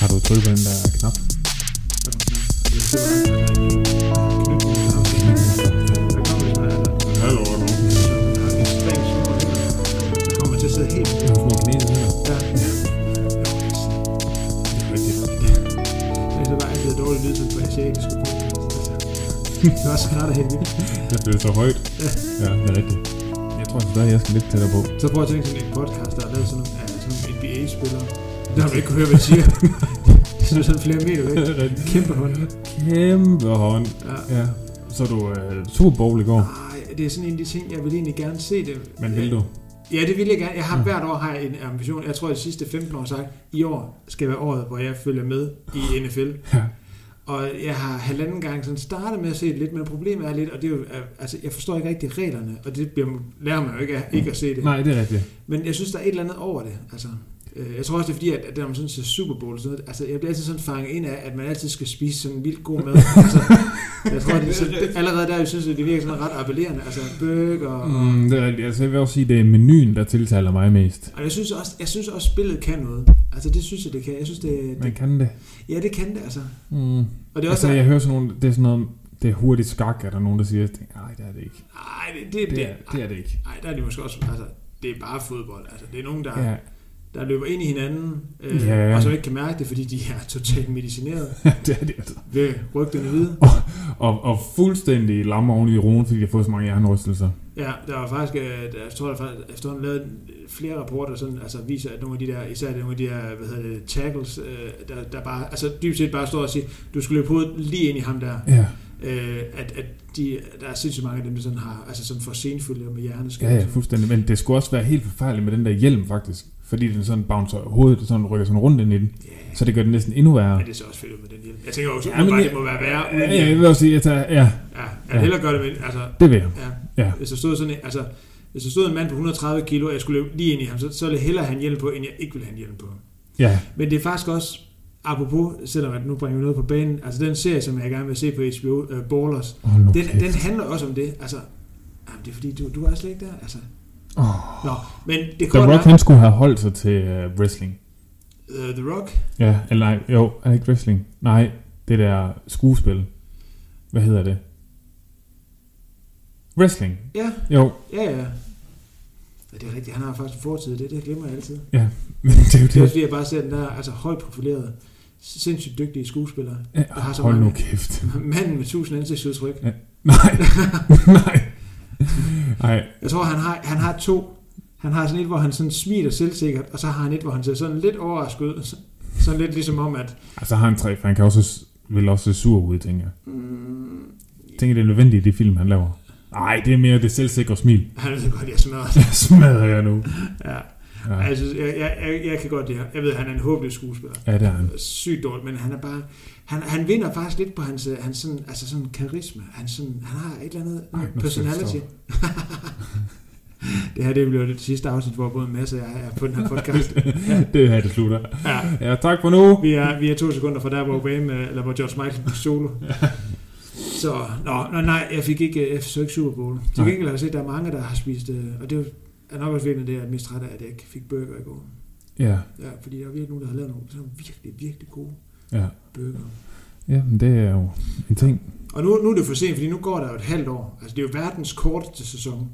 Har du trykket på den der knap? Hallo, hallo. kommer til at sidde helt Det er små knæ, det her. Ja. Det er bare altid dårligt lyd sådan på asiatiske det er også skrætter helt vildt. Det er så højt. Ja. Ja, det er rigtigt. Jeg tror stadig, jeg skal lidt tættere på. Så prøv at tænke sådan en podcast, der er lavet sådan nogle, ja, sådan nogle NBA-spillere. Der har du ikke kunne høre, hvad jeg siger. De står sådan flere meter væk. Kæmpe hånd. Kæmpe hånd. Ja. Ja. Så du uh, Super Bowl i går. Ej, det er sådan en af de ting, jeg vil egentlig gerne se det. Men vil du? Ja, det vil jeg gerne. Jeg har Ja. hvert år har jeg en ambition. Jeg tror, at de sidste 15 år har sagt, i år skal være året, hvor jeg følger med i NFL. Ja. Og jeg har halvanden gang sådan startet med at se det lidt, men problemet er lidt, og det er jo, øh, altså jeg forstår ikke rigtig reglerne, og det bliver, lærer man jo ikke, af- ikke at se det. Nej, det er rigtigt. Men jeg synes, der er et eller andet over det. Altså, øh, jeg tror også, det er fordi, at, at når man sådan ser Super Bowl og sådan noget, altså jeg bliver altid sådan fanget ind af, at man altid skal spise sådan vildt god mad. altså, jeg tror, det, så, det, allerede der, jeg synes, at det virker sådan ret appellerende. Altså burger og... Mm, det er rigtigt. Altså, jeg vil også sige, det er menuen, der tiltaler mig mest. Og jeg synes også, jeg synes også, spillet kan noget. Altså det synes jeg, det kan. Jeg synes, det, Man det kan det. ja, det kan det, altså. Mm. Og det er også, Altså, jeg hører sådan nogle, det er sådan noget, det er hurtigt skak, er der nogen, der siger, nej, det er det ikke. nej, det, det, Det er, det er det ikke. Nej, der er de måske også, altså, det er bare fodbold. Altså, det er nogen, der, Ja, der løber ind i hinanden, øh, Ja. og som ikke kan mærke det, fordi de er totalt medicineret det er det altså. ved rygterne vide. Og, og fuldstændig lamme oven i roen, fordi de har fået så mange hjernerystelser. Ja, der var faktisk, øh, der, jeg tror, der faktisk efterhånden lavet flere rapporter, sådan, altså viser, at nogle af de der, især nogle af de her, hvad hedder det, tackles, øh, der, der bare, altså dybest set bare står og siger, du skulle løbe hovedet lige ind i ham der, Ja, øh, at, at de, der er sindssygt mange af dem, der sådan har, altså sådan får senfølger med hjerneskade. ja, ja, fuldstændig. Men det skulle også være helt forfærdeligt med den der hjelm, faktisk. Fordi den sådan bouncer hovedet, sådan rykker sådan rundt ind i den. Ja, Så det gør det næsten endnu værre. ja, det ser også fedt ud med den hjelm. Jeg tænker også, Ja, ja, men bare, det må være værre uden Ja, hjelm. jeg vil også sige, at jeg, ja, Ja, jeg Ja. hellere gøre det med, altså, det vil jeg. ja, Ja. hvis der stod sådan en, altså, hvis der stod en mand på 130 kilo, og jeg skulle løbe lige ind i ham, så, så ville jeg hellere have en hjelm på, end jeg ikke ville have en hjelm på. Ja, Men det er faktisk også, apropos, selvom at nu bringer vi noget på banen, altså den serie, som jeg gerne vil se på HBO, uh, Ballers, Hold nu den, kæft. den handler også om det. Altså, jamen, det er fordi, du, du er slet ikke der. Altså. Åh. Nå, men det The Rock, er, han skulle have holdt sig til uh, wrestling. uh, The Rock, Ja, eller nej, jo, er ikke wrestling? Nej, det der skuespil. Hvad hedder det? Wrestling. ja, Jo, ja, ja. Ja, det er rigtigt. Han har faktisk en fortid det. Det glemmer jeg altid. ja. Men det er jo Det er det. fordi, jeg bare ser den der altså, højt profileret, sindssygt dygtige skuespillere. Ja, der har så hold nu mange- kæft. Manden med tusind ansigtsudtryk. Nej, nej. Nej, Jeg tror, han har, han har to. Han har sådan et, hvor han sådan smiler selvsikkert, og så har han et, hvor han ser sådan lidt overrasket ud. Så- Sådan lidt ligesom om, at... altså har han tre, for han kan også, vil også se sur ud, tænker jeg. Mm, tænker, det er nødvendigt i de film, han laver. Nej, det er mere det selvsikre smil. han ved godt, jeg smadrer Jeg smadrer jeg nu. Ja. Ja, Altså, jeg, jeg, jeg, jeg kan godt det her. Jeg ved, at han er en håbløs skuespiller. ja det er han. Sygt dårligt, men han er bare... Han, han vinder faktisk lidt på hans, øh, hans sådan, altså sådan karisma. Han, sådan, han har et eller andet Ej, personality. det her det bliver det sidste afsnit, hvor både Mads og jeg er på den her podcast. det er her, det slutter. Ja. Ja, tak for nu. Vi er, vi er to sekunder fra der, hvor Wayne, øh, eller hvor George Michael solo. Så, nå, nå, nej, jeg fik ikke, jeg så ikke Super Bowl. Til gengæld har jeg set, at der er mange, der har spist, øh, og det er nok også virkelig det, jeg er mest træt af, at jeg ikke fik burger i går. Ja, Ja, fordi der er virkelig nogen, der har lavet nogle sådan virkelig, virkelig gode ja. burger. Ja, men det er jo en ting. Og nu, nu er det for sent, fordi nu går der jo et halvt år. Altså, det er jo verdens korteste sæson.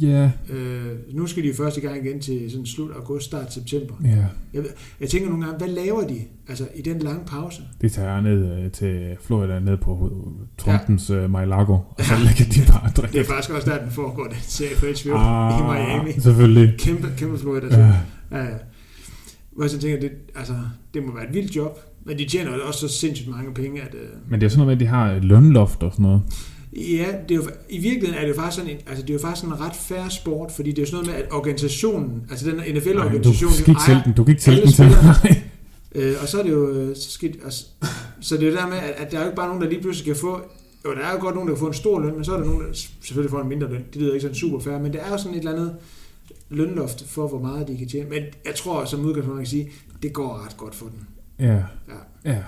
Ja, Øh, nu skal de jo først i gang igen til sådan slut august, start september. ja. Jeg, jeg tænker nogle gange, hvad laver de altså, i den lange pause? Det tager ned øh, til Florida, ned på Trumpens ja. uh, Mar-a-Lago, og så lægger de bare drikke. Det er faktisk også der, den foregår, den serie på HBO ah, i Miami. Selvfølgelig. Kæmpe, kæmpe Florida. Ja. Ja. Ja. Hvor jeg så tænker, det, altså, det må være et vildt job, men de tjener også så sindssygt mange penge, at... Øh, Men det er sådan noget med, at de har et lønloft og sådan noget. Ja, det er jo, i virkeligheden er det jo faktisk sådan en, altså det er jo faktisk sådan en ret færre sport, fordi det er jo sådan noget med, at organisationen, altså den Nej, du NFL-organisation, ikke sælge den, du kan ikke alle den til øh, og så er det jo, øh, så, skal, altså, så det er jo der med, at, at der er jo ikke bare nogen, der lige pludselig kan få, jo, der er jo godt nogen, der kan få en stor løn, men så er der nogen, der selvfølgelig får en mindre løn, det lyder ikke sådan super fair, men det er jo sådan et eller andet lønloft for, hvor meget de kan tjene, men jeg tror, som udgangspunkt, man kan sige, det går ret godt for dem. Ja, Ja. ja.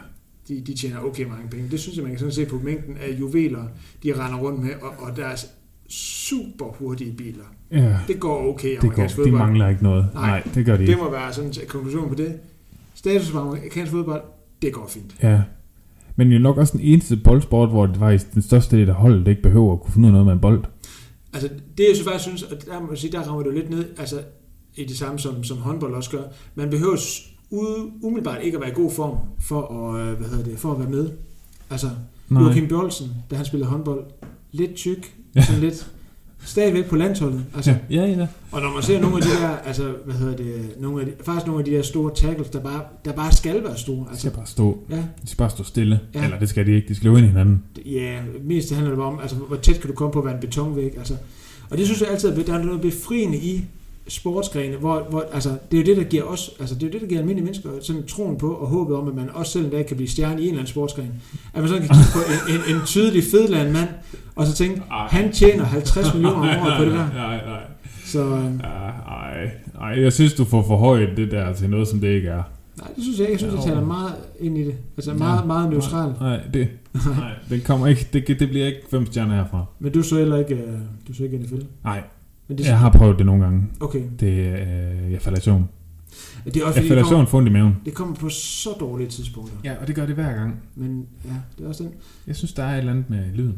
De, de tjener okay mange penge. Det synes jeg, man kan sådan se på mængden af juveler, de render rundt med, og, og deres super hurtige biler. ja. Det går okay Det går, amerikansk de fodbold. mangler ikke noget. Nej. Nej, det gør de Det ikke. må være sådan en konklusion på det. Status for amerikansk fodbold, det går fint. Ja. Men jo nok også den eneste boldsport, hvor det var den største del af holdet, det ikke behøver at kunne finde ud af noget med en bold. Altså, det jeg så faktisk synes, og der må sige, der rammer du lidt ned, altså i det samme som, som håndbold også gør. Man behøver ude, umiddelbart ikke at være i god form for at, øh, hvad hedder det, for at være med. Altså, Nej. Joachim Bjørlsen, da han spillede håndbold, lidt tyk, sådan lidt stadigvæk på landsholdet. Altså, Ja, ja, ja. Og når man ser nogle af de der, altså, hvad hedder det, nogle af de, faktisk nogle af de der store tackles, der bare, der bare skal være store. De Altså, skal bare stå. ja, De skal bare stå stille. Ja. Ja. Eller det skal de ikke. De skal løbe ind i hinanden. ja, mest det handler det om, altså, hvor tæt kan du komme på at være en betonvæg. Altså. Og det synes jeg altid, er- der er noget befriende i sportsgrene, hvor, hvor altså, det er jo det, der giver os, altså det er jo det, der giver almindelige mennesker sådan troen på og håbet om, at man også selv en dag kan blive stjerne i en eller anden sportsgren. At man sådan kan kigge på en, en, en tydelig fedland mand, og så tænke, Ej. han tjener 50 millioner om året på det der. Nej, nej. Så øh, ej, ej, jeg synes, du får forhøjet det der til noget, som det ikke er. nej, det synes jeg ikke. Jeg synes, jeg taler meget ind i det. Altså meget, Ja. meget neutralt. Nej, det, nej, det kommer ikke, det, det bliver ikke fem stjerner herfra. Men du så heller ikke, øh, du så ikke NFL. Nej, Men det, jeg har prøvet det nogle gange. Okay. Det er, øh, jeg falder i søvn. Det er også Jeg falder i kommer, søvn fundet i maven. det kommer på så dårlige tidspunkter. Ja, og det gør det hver gang. Men ja, det er også den. Jeg synes, der er et eller andet med lyden.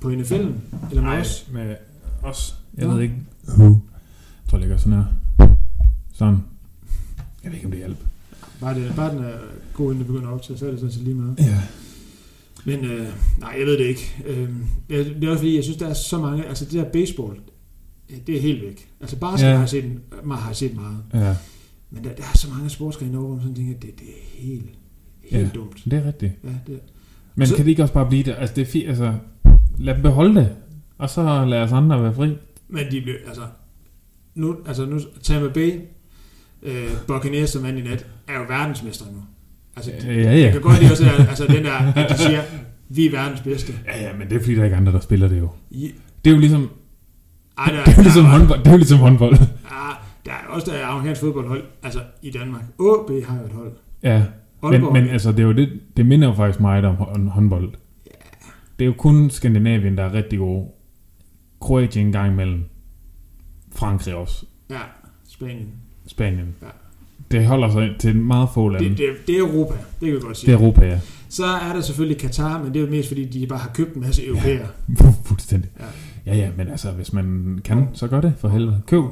På NFL'en, eller med os. med os. Jeg Nå. ved ikke. Who. Jeg tror, det ligger sådan her. Sådan. Jeg ved ikke, om det hjælper. Bare, det, bare den er god, inden det begynder at optage, så er det sådan set lige meget. Ja. Men øh, nej, jeg ved det ikke. Øh, det, er, også fordi, jeg synes, der er så mange... Altså det der baseball, det er helt væk. Altså basket Ja. ja. har, set, man har set meget. Ja, Men der, der er så mange sportsgrene over, hvor man sådan tænker, det, det er helt, helt Ja. dumt. det er rigtigt. Ja, det er. Men Så- kan det ikke også bare blive det? Altså, det er fint, altså... Lad dem beholde det. Og så lad os andre være fri. Men de blev, altså, nu, altså nu, Tampa Bay, øh, Buccaneers, som vandt i nat, er jo verdensmestre nu. Altså, de, Ja, ja. jeg kan godt lide også, altså den der, at de siger, vi er verdens bedste. Ja, ja, men det er fordi, der er ikke andre, der spiller det jo. I, Det er jo ligesom, ej, der, det er jo ligesom der, håndbold. Det er jo ligesom håndbold. Ah, der er også der er amerikansk fodboldhold, altså i Danmark. AB har jo et hold. Ja, men, Aalborg, men altså, det er jo det, det minder jo faktisk meget om hå- håndbold. Det er jo kun Skandinavien, der er rigtig gode. Kroatien en gang imellem. Frankrig også. ja, Spanien. Spanien. Ja. Det holder sig til meget få lande. Det, Det, det, det er Europa, det kan vi godt det sige. er Europa, ja. Så er der selvfølgelig Katar, men det er jo mest fordi, de bare har købt en masse europæere. Fuldstændig. Ja. Ja, ja, men altså, hvis man kan, så gør det for helvede. Køb. Må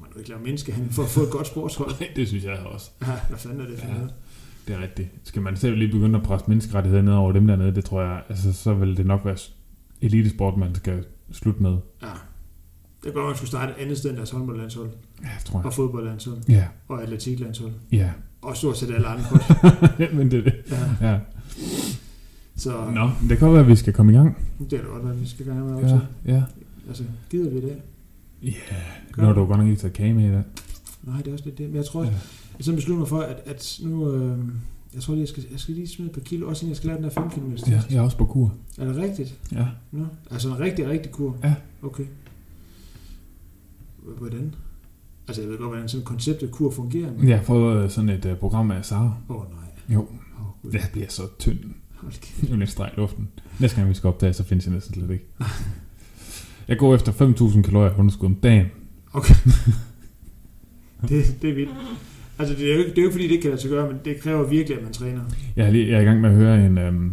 man jo ikke lave menneskehandel for at få et godt sportshold. Det synes jeg også. Ja, hvad fanden er det for Ja. noget? Det er rigtigt. Skal man selv lige begynde at presse menneskerettigheder ned over dem dernede, det tror jeg, altså, så vil det nok være elitesport, man skal slutte med. Ja. Det går, man skulle starte et andet sted end deres håndboldlandshold, Ja, tror jeg. og fodboldlandshold, Ja, og atletiklandshold, ja. og stort set alle andre hold. men det er det. Ja. Ja. Så Nå, det kan være, at vi skal komme i gang. det er da godt, at vi skal gøre med Ja, også. ja. Altså, gider vi det? Ja, nu har du godt nok ikke taget kage med i dag. Nej, det er også lidt det. Men jeg tror, Ja. jeg sådan beslutter mig for, at, at nu... Øh, jeg tror lige, jeg skal, jeg skal lige smide et par kilo, også inden jeg skal lave den der 5 km test. Ja, jeg er også på kur. Er det rigtigt? Ja. Nå, altså en rigtig, rigtig kur? Ja. Okay. Hvordan? Altså, jeg ved godt, hvordan sådan konceptet kur fungerer. Men... Jeg har fået sådan et uh, program af Sara. Åh, oh, nej. Jo. Gud. Det bliver så tynd. Det er lidt streg i luften. Næste gang vi skal opdage, så findes jeg næsten slet ikke. Jeg går efter 5.000 kalorier underskud om dagen. Det, det er vildt. Altså, det er, jo ikke, det er jo ikke, fordi det ikke kan lade sig gøre, men det kræver virkelig, at man træner. Jeg er, lige, jeg er i gang med at høre en, øhm,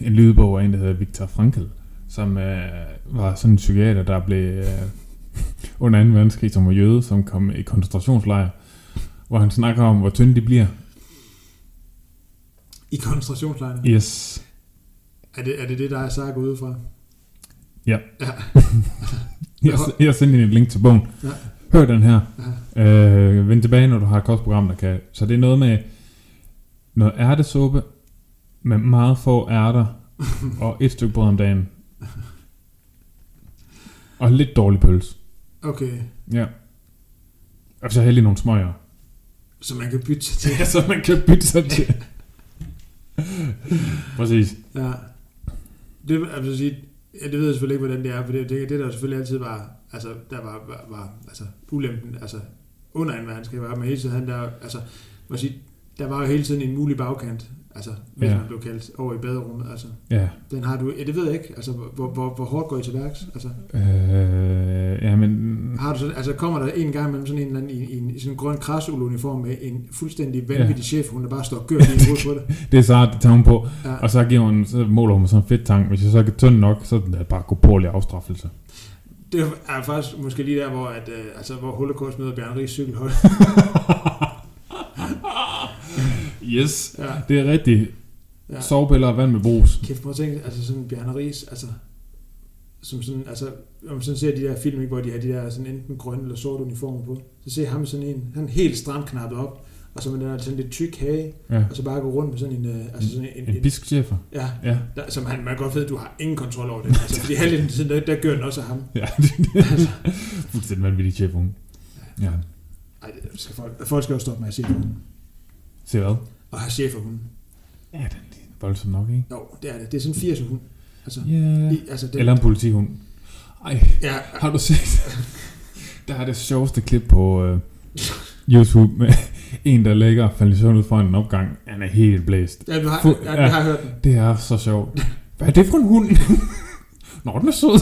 en lydbog af en, der hedder Viktor Frankl, som øh, var sådan en psykiater, der blev øh, under 2. verdenskrig, som var jøde, som kom i koncentrationslejr, hvor han snakker om, hvor tynde de bliver. I koncentrationslejrene. Yes. Er det, er det det, der er sagt udefra? Ja. Ja. Jeg, jeg sender en link til bogen. Ja. Hør den her. ja. Øh, vend tilbage, når du har et kostprogram, der kan... Så det er noget med noget ærtesuppe med meget få ærter og et stykke brød om dagen. Og lidt dårlig pølse. Okay. Ja. Og så heldig nogle smøger. Så man kan bytte sig til. Ja, så man kan bytte sig til. Præcis. Ja. Det, altså, sige, ja, det ved jeg selvfølgelig ikke, hvordan det er, for det, det, det der selvfølgelig altid var, altså, der var, var, var altså, ulempen, altså, under en verdenskrig, var man hele tiden, han der, altså, må sige, der var jo hele tiden en mulig bagkant, altså hvis Ja. man blev kaldt over i baderummet. Altså, Ja. den har du, ja, det ved jeg ikke, altså hvor, hvor, hvor hårdt går I til værks? Altså, Øh, ja, men... har du sådan, altså kommer der en gang mellem sådan en eller anden i, i, en, i sådan en grøn krasuniform med en fuldstændig vanvittig ja. chef, hun der bare står og gør lige i på det. Det er så, det tager hun på. Ja. Og så, giver hun, så måler hun sådan en fedt tang. Hvis jeg så ikke er tynd nok, så er det bare korporlig afstraffelse. Det er faktisk måske lige der, hvor, at, øh, altså, hvor Holocaust møder Bjørn Ries cykelhold. yes. Ja. Det er rigtigt. Ja. Sovepiller og vand med brus. Kæft, prøv at tænke, altså sådan Bjarne Ries, altså, som sådan, altså, når man sådan ser de der film, ikke, hvor de har de der sådan enten grønne eller sorte uniformer på, så ser ham sådan en, han helt stramt knappet op, og så med den der sådan lidt tyk hage, Ja. og så bare gå rundt med sådan en, øh, altså sådan en, En en biskchefer. ja, Ja. der, som han, man godt ved, at du har ingen kontrol over det. Altså, fordi halvdelen af tiden, der, der gør den også af ham. Ja. Fuldstændig vanvittig chef, hun. Ja. Ej, det skal folk, folk skal jo stoppe med at se hunden. Se hvad? Og have chefer hunden. Ja, den er voldsomt nok, ikke? Jo, det er det. Det er sådan 80 hund. Altså, Ja. i, altså den, Eller en politihund. Ej, ja, har du set? Der er det sjoveste klip på øh, YouTube med en, der ligger og falder i søvn ud foran en opgang. Han er helt blæst. ja, du har, Fu- ja, ja. jeg har hørt den. Det er så sjovt. Hvad er det for en hund? Nå, den er sød.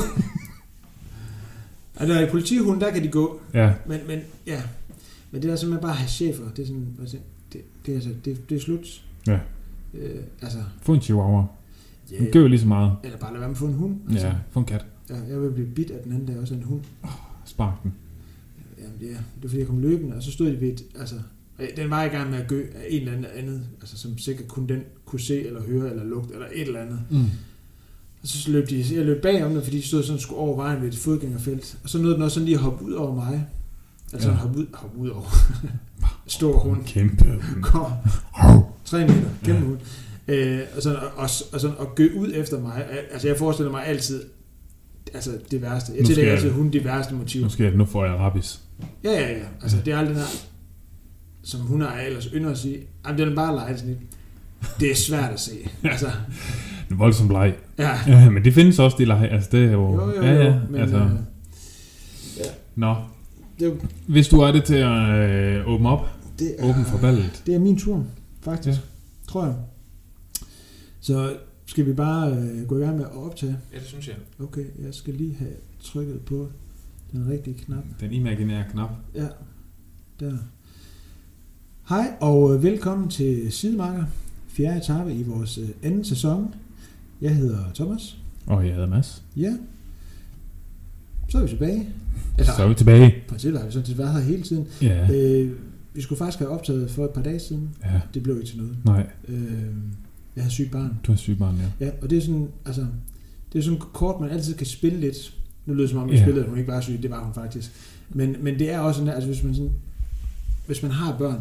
Altså, i politihunden, der kan de gå. Ja, Men, men ja, men det der simpelthen bare at have chefer, det er sådan, det, det, er, altså, det, det er slut. Ja. Øh, altså, få en chihuahua. ja, Den gør lige så meget. eller bare lade være med at få en hund. Altså, Ja, få en kat. ja. Jeg vil blive bit af den anden der også en hund. Spark den. Ja, ja, det var fordi, jeg kom løbende, og så stod de ved et, altså, den var i gang med at gø af en eller anden andet, altså som sikkert kun den kunne se, eller høre, eller lugte, eller et eller andet. Mm. Og så løb de, jeg løb bag om det, fordi de stod sådan skulle over vejen ved et fodgængerfelt. Og så nåede den også sådan lige at hoppe ud over mig. Altså ja. hoppe ud, hoppe ud over. Stor hund. Kæmpe hund. Kom. Tre meter. Kæmpe hund. Øh, og, sådan, og, og, sådan, og gø ud efter mig. Altså jeg forestiller mig altid, altså det værste. Jeg tillægger jeg- altid hun de værste motiver. Nu, skal jeg, nu får jeg rabies. Ja, ja, ja. Altså det er alt den her, som hun har ellers ynder at sige, jamen den er bare lege sådan lidt. Det er svært at se. Altså, En voldsom leg. ja. Ja, men det findes også, de leg. Altså, det er jo... Jo, jo, ja, ja. jo. Men, altså, øh, Nå, det, hvis du er det til at øh, åbne op, det er, åbne for ballet. Det er min tur, faktisk. Ja. Ja. Tror jeg. Så skal vi bare øh, gå i gang med at optage. Ja, det synes jeg. Okay, jeg skal lige have trykket på den rigtige knap. Den imaginære knap. Ja, der. Hej og øh, velkommen til Sidemarker, fjerde etape i vores øh, anden sæson. Jeg hedder Thomas. Og jeg hedder Mads. Ja. Så er vi tilbage. Eller, Så er vi tilbage. i princippet har vi sådan set været her hele tiden. Ja. Øh, vi skulle faktisk have optaget for et par dage siden. Ja, Det blev ikke til noget. nej. Øh, jeg har sygt barn. Du har syg barn, ja. Ja, og det er sådan, altså, det er sådan kort, man altid kan spille lidt. Nu lyder det som om, jeg Ja. spillede, at hun ikke var syg, det var hun faktisk. Men, men det er også sådan, altså hvis man sådan, hvis man har børn,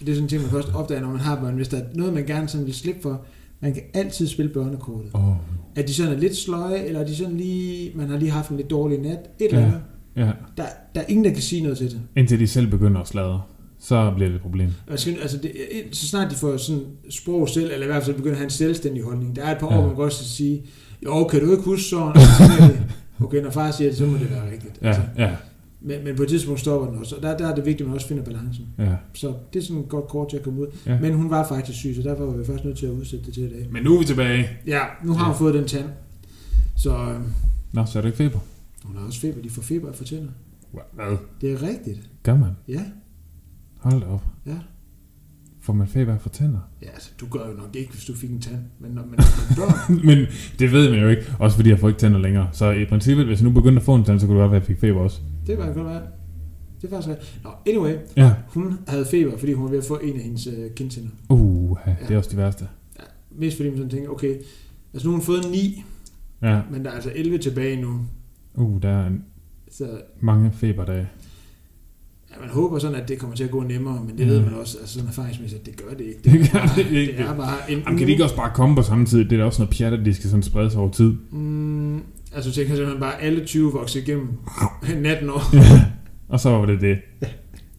det er sådan en ting, man først opdager, når man har børn, hvis der er noget, man gerne sådan vil slippe for, man kan altid spille børnekortet. Oh, At de sådan er lidt sløje, eller de sådan lige, man har lige haft en lidt dårlig nat, et eller andet. Ja. Der, der er ingen, der kan sige noget til det. Indtil de selv begynder at sladre, så bliver det et problem. Skal, altså det, så snart de får sådan sprog selv, eller i hvert fald begynder at have en selvstændig holdning, der er et par Ja. år, man godt skal sige, jo, kan du ikke huske sådan? Og så det, okay, når far siger det, så må det være rigtigt. Ja, ja, men, men på et tidspunkt stopper den også, og der, der er det vigtigt, at man også finder balancen. ja. Så det er sådan et godt kort til at komme ud. Ja. Men hun var faktisk syg, så derfor var vi først nødt til at udsætte det til i dag. Men nu er vi tilbage. Ja, nu har hun Ja. fået den tand. Så øh, Nå, så er det ikke feber. Hun har også feber. De får feber af for tænder. Hvad? Det er rigtigt. Gør man? Ja, Hold da op. ja. Får man feber for tænder? Ja, altså, du gør jo nok ikke, hvis du fik en tand. Men når man børn, Men det ved man jo ikke. Også fordi jeg får ikke tænder længere. Så i princippet, hvis jeg nu begyndte at få en tand, så kunne det godt være, at jeg fik feber også. det kan godt være. Det er faktisk rigtigt. Nå, anyway, Ja. hun havde feber, fordi hun var ved at få en af hendes øh, kindtænder. Uh, det er Ja. også det værste. Ja, mest fordi man sådan tænker, okay, altså nu har hun fået 9, Ja. men der er altså 11 tilbage nu. Uh, der er Så mange feberdage. ja, man håber sådan, at det kommer til at gå nemmere, men det Ja. ved man også, altså sådan erfaringsmæssigt, at det gør det ikke. Det er gør bare, det ikke. Det er bare en Jamen, kan de ikke også bare komme på samme tid? Det er da også noget pjat, at de skal sådan spredes over tid. Mm, altså tænker jeg simpelthen bare alle 20 vokse igennem natten år. Og så var det det.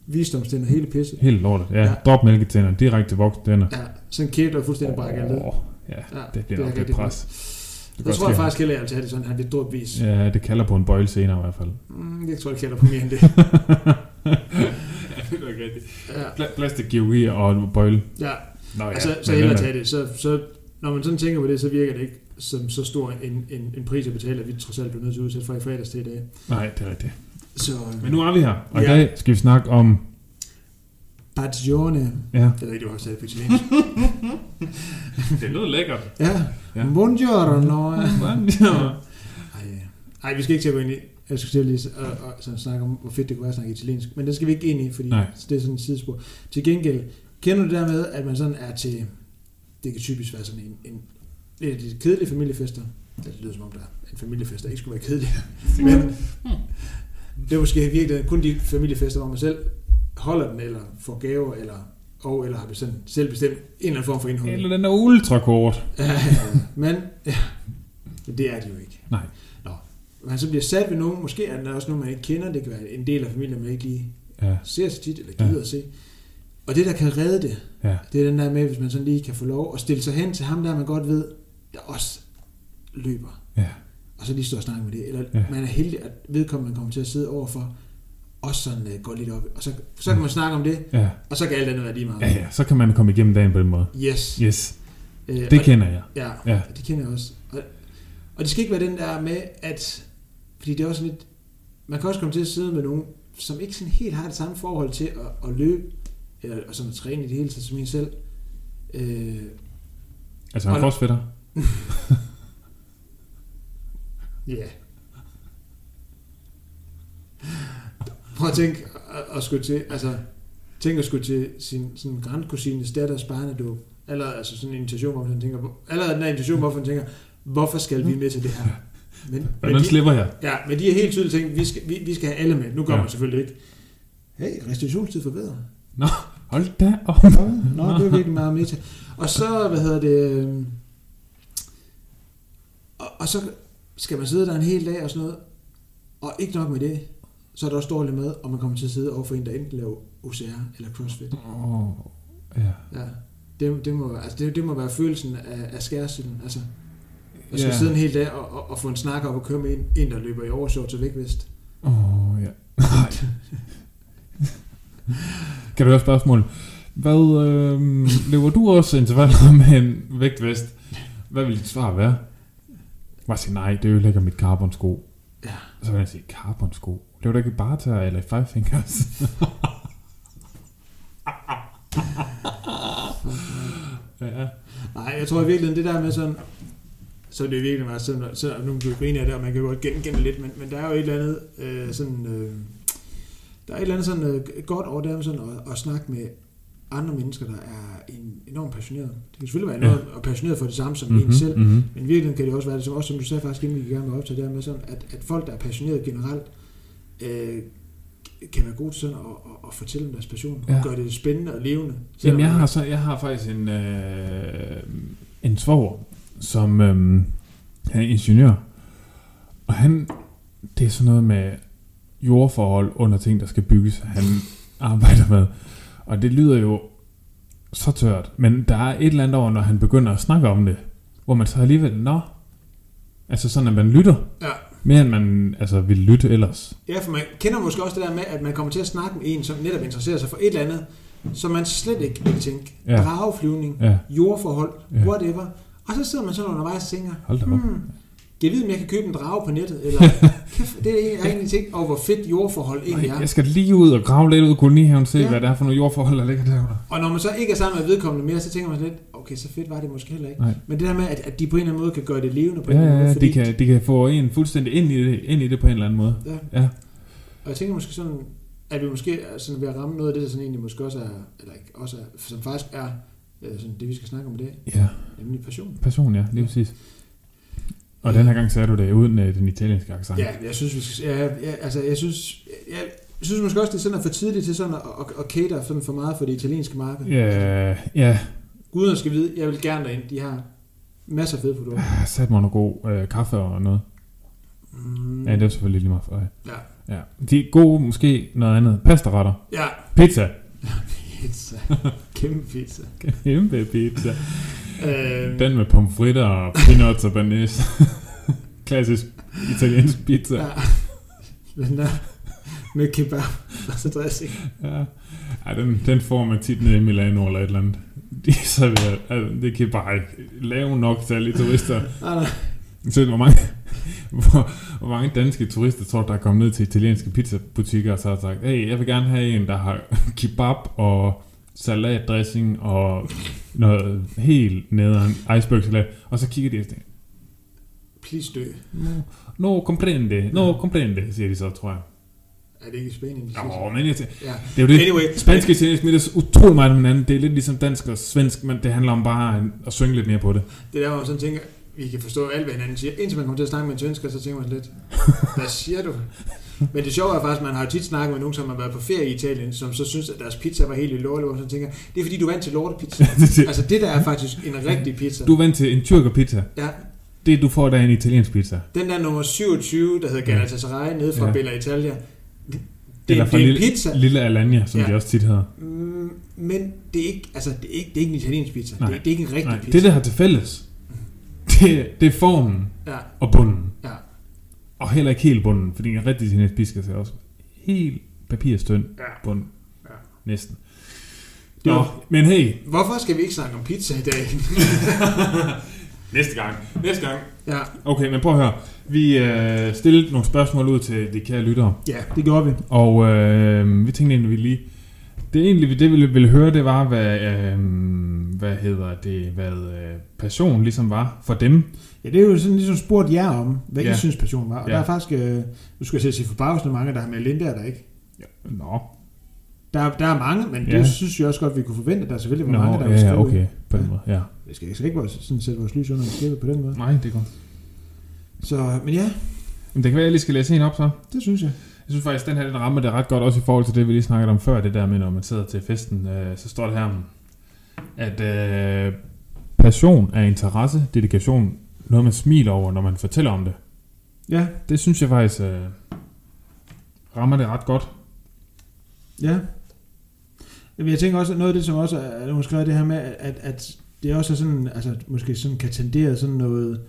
Visdomstænder, hele pisse. Helt lortet. Ja, Ja. ja. drop mælketænder, direkte til voksentænder. Ja, sådan en kæbe, der er fuldstændig brækket ned. Åh, ja, Ja, det bliver er nok lidt pres. godt. Det Jeg kan tror jeg faktisk heller, jeg vil tage det sådan her lidt dråbvis. Ja, det kalder på en bøjle senere i hvert fald. Mm, det tror jeg, jeg kalder på mere end det. ja, det er rigtigt. Ja, Pla- plastikkirurgi og bøjle. ja. Nå, ja. Altså, så hellere er- tage det. Så, så, når man sådan tænker på det, så virker det ikke som så stor en, en, en pris at betale, at vi trods alt bliver nødt til at udsætte for i fredags til i dag. Nej, det er rigtigt. Så Men nu er vi her, og i Ja. dag skal vi snakke om... Bagione. Ja, Jeg ved ikke, du har sagt på italiensk. det lyder lækkert. ja. Ja. Buongiorno. Ja. Ej, vi skal ikke til at gå ind i... Jeg skal til lige og, og, sådan snakke om, hvor fedt det kunne være at snakke italiensk. Men det skal vi ikke ind i, fordi Nej. det er sådan et sidespor. Til gengæld, kender du det der med, at man sådan er til... Det kan typisk være sådan en, en lidt af de kedelige familiefester. Det lyder som om, der er en familiefest, der ikke skulle være kedelig. Men det er måske virkelig kun de familiefester, hvor man selv holder den, eller får gaver, eller og eller har bestemt, selv bestemt en eller anden form for indhold. Eller den er ultrakort. Men ja, det er det jo ikke. Nej. Nå. Man så bliver sat ved nogen, måske er der også nogen, man ikke kender, det kan være en del af familien, man ikke lige Ja, ser så tit, eller gider Ja. at se. Og det, der kan redde det, ja. det er den der med, hvis man sådan lige kan få lov at stille sig hen til ham, der man godt ved, der også løber. Ja. Og så lige stå og snakke med det. Eller Ja. man er heldig, at vedkommende kommer til at sidde overfor, også sådan uh, går lidt op. Og så, så kan man snakke om det, Ja, og så kan alt andet være lige meget. ja, ja. Så kan man komme igennem dagen på den måde. Yes. Yes, Øh, det og- kender jeg. Ja, Ja. det kender jeg også. Og, og det skal ikke være den der med, at... Fordi det er også lidt... Man kan også komme til at sidde med nogen, som ikke sådan helt har det samme forhold til at, at løbe, eller og sådan at træne i det hele taget som en selv. Øh, Altså, han crossfitter. Ja. yeah. Prøv at tænke at, at skulle til, altså, tænk at skulle til sin sådan grandkusines datters barnedåb. Eller altså sådan en invitation, hvor man tænker, hvor- allerede den der invitation, hvorfor man tænker, hvorfor skal vi med til det her? Men, men, Hvordan de, slipper jeg? ja, men de har helt tydeligt tænkt, vi skal, vi, vi skal have alle med. Nu kommer Ja. selvfølgelig ikke. Hey, restitutionstid forbedret. Hold da op. Nå, nå, det er virkelig meget meta. Og så, hvad hedder det... øhm, Og, og så skal man sidde der en hel dag og sådan noget, og ikke nok med det, så er der også dårligt med, og man kommer til at sidde overfor en, der enten laver OCR eller CrossFit. Åh, ja. Ja. Det, det, må, altså det, det må være følelsen af, af skærsilden. Altså, at skal Ja. sidde en hel dag og, og, og, få en snak op og køre med en, en der løber i overshorts og vægtvest. Åh, oh, ja. Nej. kan du have et spørgsmål? Hvad, øh, løber du også intervaller med en vægtvest? Hvad vil dit svar være? Bare sige, nej, det ødelægger mit carbon-sko. Ja. Så vil jeg sige, carbon-sko? Løber du ikke i barter eller i five fingers? ja. Nej, jeg tror i virkeligheden, det der med sådan, så er det virkelig meget sådan, så nu kan grine af det, og man kan godt genkende det lidt, men, men der er jo et eller andet øh, sådan, øh, der er et eller andet sådan øh, godt over det med sådan at, at snakke med andre mennesker, der er en, enormt passionerede. Det kan selvfølgelig være Ja. enormt og passioneret for det samme som mm-hmm. en selv, mm-hmm. men i virkeligheden kan det også være det, som, også som du sagde faktisk, inden vi gik i gang med op til det med sådan, at, at folk, der er passionerede generelt, øh, kan være gode til sådan at, at, at fortælle om deres passion, ja. Gøre det spændende og levende. Jamen, jeg har, så, jeg har faktisk en, øh, en svoger, som øh, er ingeniør. Og han, det er sådan noget med jordforhold under ting, der skal bygges, han arbejder med. Og det lyder jo så tørt. Men der er et eller andet over, når han begynder at snakke om det, hvor man så alligevel, nå, altså sådan, at man lytter, Ja. Mere end man altså, vil lytte ellers. Ja, for man kender måske også det der med, at man kommer til at snakke med en, som netop interesserer sig for et eller andet, som man slet ikke vil tænke. Ja. Drageflyvning, Ja, jordforhold, ja. whatever. Og så sidder man sådan undervejs og tænker, hold da op. hmm, jeg ved, om jeg kan købe en drage på nettet, eller kæft, det er jeg egentlig tænkt over, hvor fedt jordforhold egentlig Nej, er. jeg skal lige ud og grave lidt ud i kolonihaven, se Ja. hvad det er for nogle jordforhold, der ligger derude. Og når man så ikke er sammen med vedkommende mere, så tænker man lidt, okay, så fedt var det måske heller ikke. Nej. Men det der med, at, at de på en eller anden måde kan gøre det levende på en Ja, eller anden ja, måde, fordi, de kan, de kan få en fuldstændig ind i, det, ind i det på en eller anden måde. Ja. Ja. Og jeg tænker måske sådan, at vi måske sådan ved at ramme noget af det, der sådan egentlig måske også er, eller ikke også er, som faktisk er øh, sådan det, vi skal snakke om i dag, Ja, nemlig passion. person, ja, lige præcis. Og den her gang sagde du det uden uh, den italienske accent. Ja, jeg synes, vi skal, ja, ja, altså, jeg synes, jeg, jeg synes måske også, det er sådan at for tidligt til sådan at, at, at cater sådan for meget for det italienske marked. Ja, ja. Guderne skal vide, jeg vil gerne derind. De har masser af fede produkter. Jeg satte mig noget god øh, kaffe og noget. Mm, Ja, det er selvfølgelig lige meget for jer. ja. Ja. De er gode, måske noget andet. Pastaretter. ja, Pizza. pizza. Kæmpe pizza. Kæmpe pizza. Øh, Den med pomfritter og peanuts og banæs. Klassisk italiensk pizza. ja. Den der med kebab og så dressing. Ja. Ej, den, den får man tit ned i Milano eller et eller andet. De serverer, altså, det kan bare ikke lave nok særlige turister. Nej, nej. Så hvor mange, hvor, hvor mange danske turister tror der er kommet ned til italienske pizzabutikker og så har sagt, hey, jeg vil gerne have en, der har kebab og salatdressing og noget helt nederen icebergsalat. Og så kigger de tænker, Please dø. no, no comprende, no comprende, siger de så, tror jeg. Er det ikke i Spanien? de Nå, men jeg tænker? Ja. det er jo det. Anyway, Spansk og italiensk middag er utrolig meget om hinanden. Det er lidt ligesom dansk og svensk, men det handler om bare at synge lidt mere på det. Det er der, hvor man sådan tænker, vi kan forstå alt, hvad hinanden siger. Indtil man kommer til at snakke med en svensker, så tænker man lidt, hvad siger du? Men det sjove er faktisk, at man har tit snakket med nogen, som har været på ferie i Italien, som så synes, at deres pizza var helt i hvor man så tænker, det er fordi, du er vant til lortepizza. altså det der er faktisk en rigtig pizza. Du er vant til en tyrkerpizza. Ja, Det du får, der er en italiensk pizza. den der nummer 27, der hedder Galatasaray, nede fra Ja. Bella Italia, det, Eller fra det er en lille, pizza, lille Alanya, som Ja. de også tit hedder. Mm, men det er ikke, altså, det er ikke, det er ikke en italiensk pizza. Nej. Det, er, det er ikke en rigtig Nej, pizza. det, der har til fælles, det, det er formen Ja, og bunden. ja, Og heller ikke helt bunden, fordi en rigtig italiensk pizza er også helt papirstønd ja. bund. Ja. Næsten. Nå, var- men hey, Hvorfor skal vi ikke snakke om pizza i dag? næste gang. Næste gang. ja, Okay, men prøv at høre. Vi øh, stillede nogle spørgsmål ud til de kære lyttere. ja, det gjorde vi. Og øh, vi tænkte egentlig, vi lige... Det egentlig, det vi ville, ville høre, det var, hvad, øh, hvad hedder det, hvad øh, passion ligesom var for dem. Ja, det er jo sådan ligesom spurgt jer om, hvad Ja. I synes passion var. Og Ja. der er faktisk, øh, nu skal jeg til at sige forbavsende mange, der har meldt ind der, der ikke. Nå, Der, der er mange, men Ja. det synes jeg også godt, vi kunne forvente, at der selvfølgelig var Nå mange, der ja, vil ja, skrive. okay, på den Ja. måde, ja. Jeg skal, jeg skal ikke sådan sætte vores lys under en skæbe på den måde. Nej, det er godt. Så, men ja, Men det kan være, at jeg lige skal læse en op så. det synes jeg. Jeg synes faktisk, at den her den rammer det ret godt, også i forhold til det, vi lige snakkede om før, det der med, når man sidder til festen, øh, så står det her, at øh, passion er interesse, dedikation, noget man smiler over, når man fortæller om det. Ja, Det synes jeg faktisk øh, rammer det ret godt. ja. Jamen, jeg tænker også, at noget af det, som også er, er måske er det her med, at, at det også er sådan, altså måske sådan kan tendere sådan noget,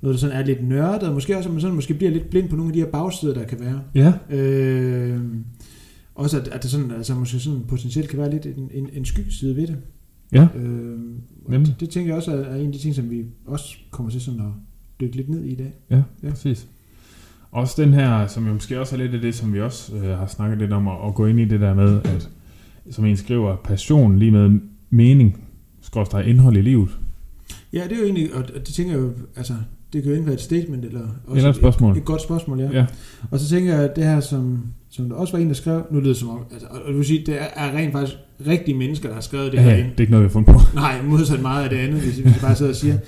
noget der sådan er lidt nørdet, og måske også, at man sådan måske bliver lidt blind på nogle af de her bagsider, der kan være. Ja. Øh, også at, at der sådan, altså måske sådan potentielt kan være lidt en, en, en skyggeside ved det. Ja, Øh, Nemlig. det, det tænker jeg også er, er en af de ting, som vi også kommer til sådan at dykke lidt ned i i dag. ja, Ja. præcis. Også den her, som jo måske også er lidt af det, som vi også øh, har snakket lidt om, at, at gå ind i det der med, at som en skriver, passion lige med mening, skorstræk indhold i livet. Ja, det er jo egentlig, og og det tænker jeg jo, altså, det kan jo enten være et statement, eller også Eller et spørgsmål. Et, et godt spørgsmål, ja. Ja. Og så tænker jeg, at det her, som, som der også var en, der skrev, nu lyder det som om, altså, og du vil sige, det er, er rent faktisk rigtige mennesker, der har skrevet det Ja, her ind. det er ikke noget, vi har fundet på. Nej, modsat meget af det andet, hvis vi bare sidder og siger.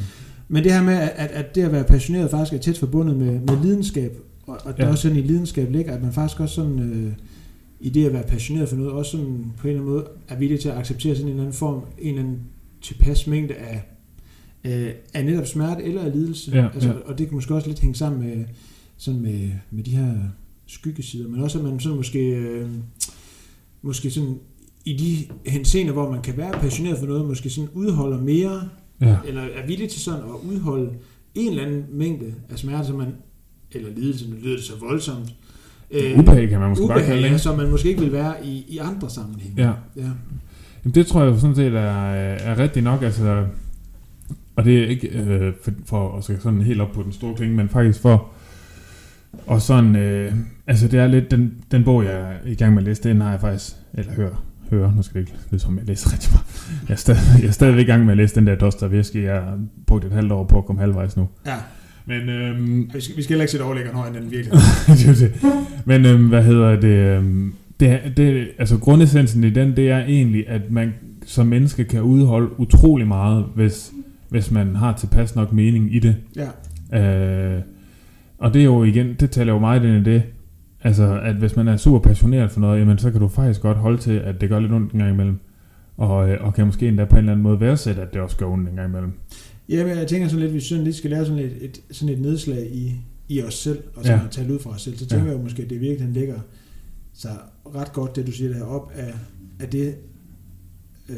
Men det her med, at, at det at være passioneret faktisk er tæt forbundet med, med lidenskab, og, og der Ja. også sådan i lidenskab ligger, at man faktisk også sådan, øh, i det at være passioneret for noget, også sådan på en eller anden måde er villig til at acceptere sådan en eller anden form, en eller anden tilpas mængde af, øh, af netop smerte eller af lidelse. Ja, altså, ja. Og det kan måske også lidt hænge sammen med, sådan med, med de her skyggesider, men også at man sådan måske, øh, måske sådan i de henseender, hvor man kan være passioneret for noget, måske sådan udholder mere, Ja. eller er villig til sådan at udholde en eller anden mængde af smerte, som man, eller lidelse, nu lyder det så voldsomt, øh, Ubehag kan man måske bare kalde ubehag, det. ja, som man måske ikke vil være i, i andre sammenhænge. Ja. ja. Jamen, det tror jeg sådan set er, er rigtigt nok, altså, og det er ikke øh, for, for at skal sådan helt op på den store klinge, men faktisk for, og sådan, øh, altså det er lidt, den, den bog, jeg er i gang med at læse, den har jeg faktisk, eller hører, hører, nu skal det ikke lyde som, jeg læser rigtig meget. Jeg er, stadig, jeg er stadigvæk i gang med at læse den der Dostoevsky, jeg har brugt et halvt år på at komme halvvejs nu. ja. Men, øhm, Vi skal, vi skal heller ikke sætte overlæggeren højere end den virkelig. det er jo det. Men øhm, hvad hedder det, øhm, det, det? Altså grundessensen i den, det er egentlig, at man som menneske kan udholde utrolig meget, hvis, hvis man har tilpas nok mening i det. ja. Øh, og det er jo igen, det taler jo meget ind i det, altså at hvis man er super passioneret for noget, jamen så kan du faktisk godt holde til, at det gør lidt ondt en gang imellem. Og, øh, og kan måske endda på en eller anden måde værdsætte, at det også gør ondt en gang imellem. Ja, men jeg tænker sådan lidt, at vi sådan lidt skal lave sådan et, et, sådan et nedslag i, i os selv, og så Ja. tale ud fra os selv. Så tænker Ja. jeg jo måske, at det virkelig ligger så ret godt, det du siger der op af, af det, øh,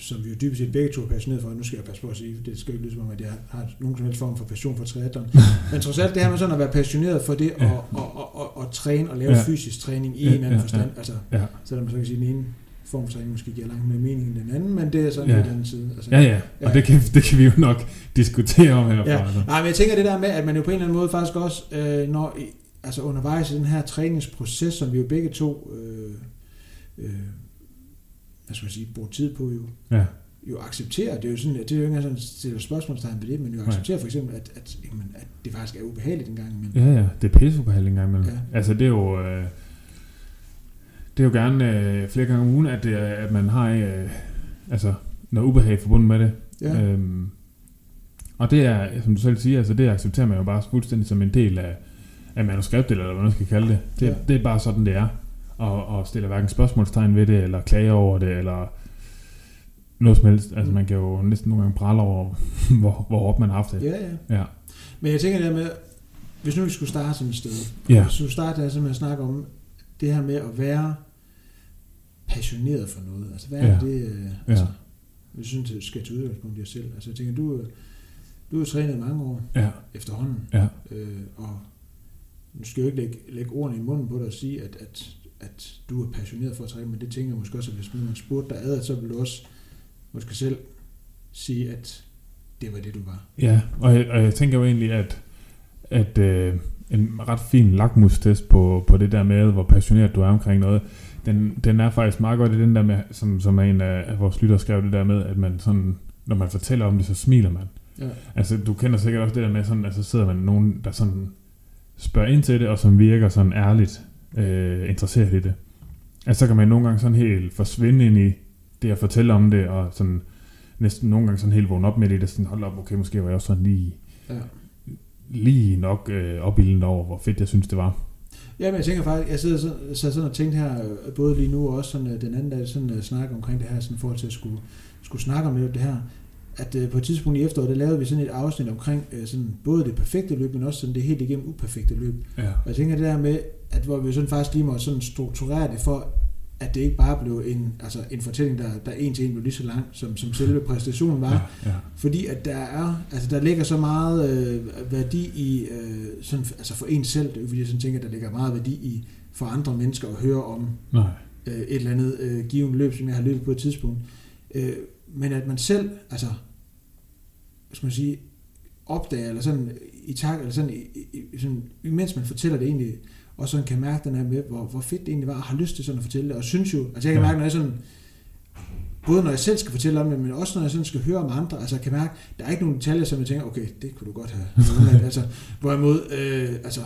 som vi jo dybest set begge to er passioneret for. Nu skal jeg passe på at sige, det skal ikke lyde som om, at jeg har nogen som helst form for passion for triathlon. Men trods alt det her med sådan at være passioneret for det, Ja. og, og, og, og, og træne og lave Ja. ja. fysisk træning i Ja, en eller anden ja, forstand. Altså, Ja. selvom man så kan sige, den ene form for træning måske giver langt mere mening end den anden, men det er sådan Ja. ja. den anden side. Altså, Ja, ja, og det kan, det kan vi jo nok diskutere om herfra. Ja. altså. Nej, men jeg tænker det der med, at man jo på en eller anden måde faktisk også, øh, når, altså undervejs i den her træningsproces, som vi jo begge to, øh, øh, hvad skal man sige, bruger tid på jo, Ja, jo accepterer, det er jo sådan, det er jo ikke engang sådan, at stille spørgsmålstegn ved det, men jo Nej. accepterer for eksempel, at, at, jamen, at det faktisk er ubehageligt en gang imellem. ja, ja det er pisseubehageligt engang imellem. Ja. Altså, det er jo... Øh, det er jo gerne øh, flere gange om ugen, at, det at man har øh, altså, noget ubehag forbundet med det. Ja. Øhm, og det er, som du selv siger, altså det accepterer man jo bare fuldstændig som en del af, af manuskriptet, eller hvad man skal kalde det. Det, ja. det er bare sådan, det er. Og, og stiller hverken spørgsmålstegn ved det, eller klager over det, eller noget som helst. Altså man kan jo næsten nogle gange prale over, hvor, hvor op man har haft det. ja, ja. Ja. Men jeg tænker det med, hvis nu vi skulle starte sådan et sted, Ja. hvis du starte altså med at snakke om det her med at være passioneret for noget. Altså hvad er Ja. det, øh, altså, jeg synes, det skal tage udgangspunkt i dig selv. Altså jeg tænker, du, du har trænet i mange år Ja. efterhånden, Ja. øh, og nu skal jeg jo ikke lægge, lægge ordene i munden på dig og sige, at, at, at du er passioneret for at træne, men det tænker jeg måske også, at hvis man spurgte dig ad, så ville du også måske selv sige, at det var det, du var. Ja, og jeg, og jeg tænker jo egentlig, at, at øh, en ret fin lakmustest på, på det der med, hvor passioneret du er omkring noget, den, den er faktisk meget godt i den der med, som, som er en af, vores lytter skrev det der med, at man sådan, når man fortæller om det, så smiler man. Ja. Altså, du kender sikkert også det der med, sådan, altså sidder man nogen, der sådan spørger ind til det, og som virker sådan ærligt øh, interesseret i det. Altså, så kan man nogle gange sådan helt forsvinde ind i det at fortælle om det, og sådan næsten nogle gange sådan helt vågne op med det, og sådan, hold op, okay, måske var jeg også sådan lige, Ja. lige nok øh, opildende over, hvor fedt jeg synes, det var. Ja, men jeg tænker faktisk, jeg sidder sådan, så sådan og tænkte her, øh, både lige nu og også sådan, øh, den anden dag, sådan uh, snakke omkring det her, sådan forhold til at skulle, skulle snakke om det her, at uh, på et tidspunkt i efteråret, der lavede vi sådan et afsnit omkring uh, sådan, både det perfekte løb, men også sådan det helt igennem uperfekte løb. Ja. Og jeg tænker det der med, at hvor vi sådan faktisk lige må sådan strukturere det for, at det ikke bare blev en, altså en fortælling, der, der en til en blev lige så lang, som, som selve præstationen var, Ja, ja. fordi at der er, altså der ligger så meget øh, værdi i, øh, sådan, altså for en selv, det er fordi jeg sådan tænker, at der ligger meget værdi i for andre mennesker at høre om Nej. øh, et eller andet øh, givet løb, som jeg har løbet på et tidspunkt. Øh, men at man selv, altså, hvad skal man sige, opdager, eller sådan i tak, eller sådan, i, i, sådan, imens man fortæller det egentlig, og sådan kan mærke den her med, hvor, hvor fedt det egentlig var, og har lyst til sådan at fortælle det, og synes jo, altså jeg kan mærke, når jeg sådan, både når jeg selv skal fortælle om det, men også når jeg sådan skal høre om andre, altså jeg kan mærke, der er ikke nogen detaljer, som jeg tænker, okay, det kunne du godt have. altså, hvorimod, øh, altså,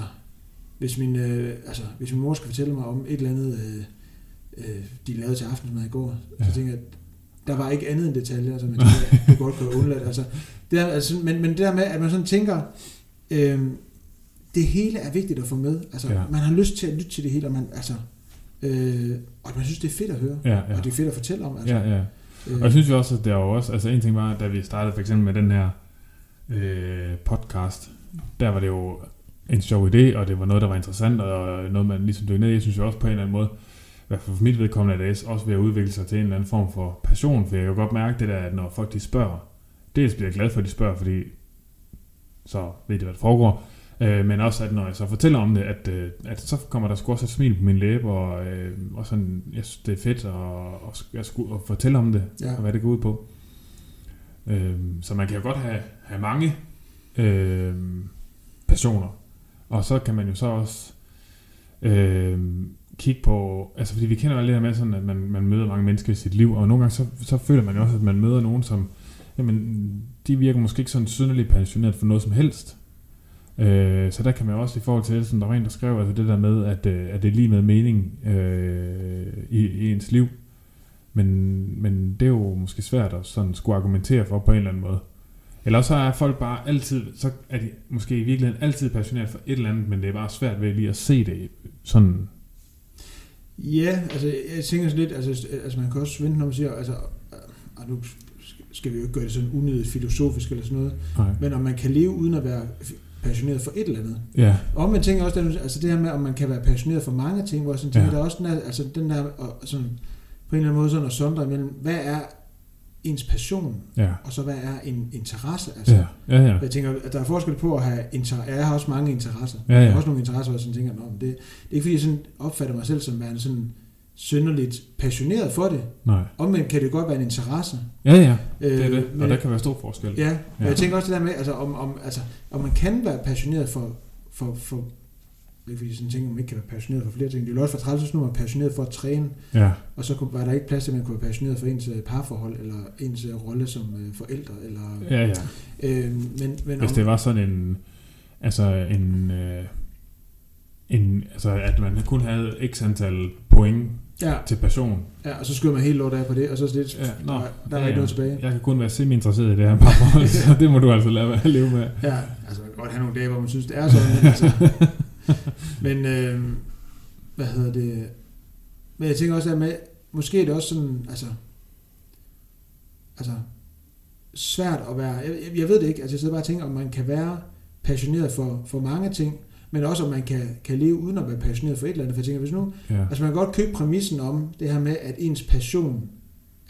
hvis min, øh, altså, hvis min mor skal fortælle mig om et eller andet, øh, øh, de lavede til aftensmad i går, ja. Så tænker jeg, at der var ikke andet end detaljer, som jeg tænker, du godt kunne have undladt. Altså, det er, altså, men, men det der med, at man sådan tænker, øh, det hele er vigtigt at få med. Altså, ja. Man har lyst til at lytte til det hele, og man, altså, øh, og man synes, det er fedt at høre, Ja, ja. og det er fedt at fortælle om. Altså, Ja, ja. øh, Og jeg synes jo også, at der var også, altså en ting var, da vi startede for eksempel med den her øh, podcast, der var det jo en sjov idé, og det var noget, der var interessant, og noget, man ligesom dykkede ned i. Jeg synes jo også på en eller anden måde, i hvert fald for mit vedkommende, at det også ved at udvikle sig til en eller anden form for passion, for jeg kan godt mærke det der, at når folk de spørger, dels bliver jeg glad for, at de spørger, fordi så ved de, hvad der foregår, øh, men også, at når jeg så fortæller om det, at, øh, at så kommer der sgu også et smil på min læbe, og, øh, og sådan, jeg synes, det er fedt at, at, at, at fortælle om det, Ja. og hvad det går ud på. Øh, så man kan jo godt have, have mange øh, personer, og så kan man jo så også øh, kigge på, altså fordi vi kender alle det her med sådan, at man, man møder mange mennesker i sit liv, og nogle gange så, så føler man jo også, at man møder nogen, som, jamen, de virker måske ikke sådan synderligt passioneret for noget som helst. Øh, så der kan man også i forhold til, som der var en, der skrev, altså det der med, at, øh, at det er lige med mening øh, i, i ens liv. Men, men det er jo måske svært at sådan skulle argumentere for på en eller anden måde. Eller så er folk bare altid, så er de måske i virkeligheden altid passioneret for et eller andet, men det er bare svært ved lige at se det sådan. Ja, altså jeg tænker sådan lidt, altså, altså man kan også vente, når man siger, altså, og nu skal vi jo ikke gøre det sådan unødigt filosofisk eller sådan noget, Nej. men om man kan leve uden at være passioneret for et eller andet. Ja, Og man tænker også, altså det her med, om man kan være passioneret for mange ting, hvor jeg sådan tænker, Ja. der er også den der, altså den der, og sådan, på en eller anden måde sådan at sondre imellem, hvad er ens passion, ja, og så hvad er en interesse? Altså, ja, ja, ja. Jeg tænker, at der er forskel på at have inter- Jeg har også mange interesser. Ja, ja. Jeg har også nogle interesser, hvor jeg sådan tænker, Nå, men det, det er ikke fordi, jeg sådan opfatter mig selv som værende sådan synderligt passioneret for det. Nej. Omvendt kan det godt være en interesse. Ja, ja. Det er Øh, det. men- Og der kan være stor forskel. Ja, men Ja. jeg tænker også det der med, altså, om, om, altså, om man kan være passioneret for, for, for ikke fordi jeg sådan tænker, om man ikke kan være passioneret for flere ting. Det ville også være træls, hvis nu man er passioneret for at træne, Ja. og så var der ikke plads til, at man kunne være passioneret for ens øh, parforhold, eller ens øh, rolle som øh, forældre. Eller, Ja, ja. øh, men, men Hvis om, det var sådan en, altså en, øh, en, altså at man kun havde x antal point ja, til passion. ja, og så skyder man helt lort af på det, og så er det lidt, Ja, nå, der, der er ja, ikke noget tilbage. Jeg kan kun være semi-interesseret i det her parforhold, så det må du altså lade være at leve med. Ja, altså man kan godt have nogle dage, hvor man synes, det er sådan, men, altså, men øh, hvad hedder det, men jeg tænker også der med, måske er det også sådan, altså, altså, svært at være, jeg, jeg- jeg ved det ikke, altså jeg sidder bare og tænker, om man kan være passioneret for, for mange ting, men også om man kan, kan leve uden at være passioneret for et eller andet, for jeg tænker, hvis nu, Ja. altså man kan godt købe præmissen om det her med, at ens passion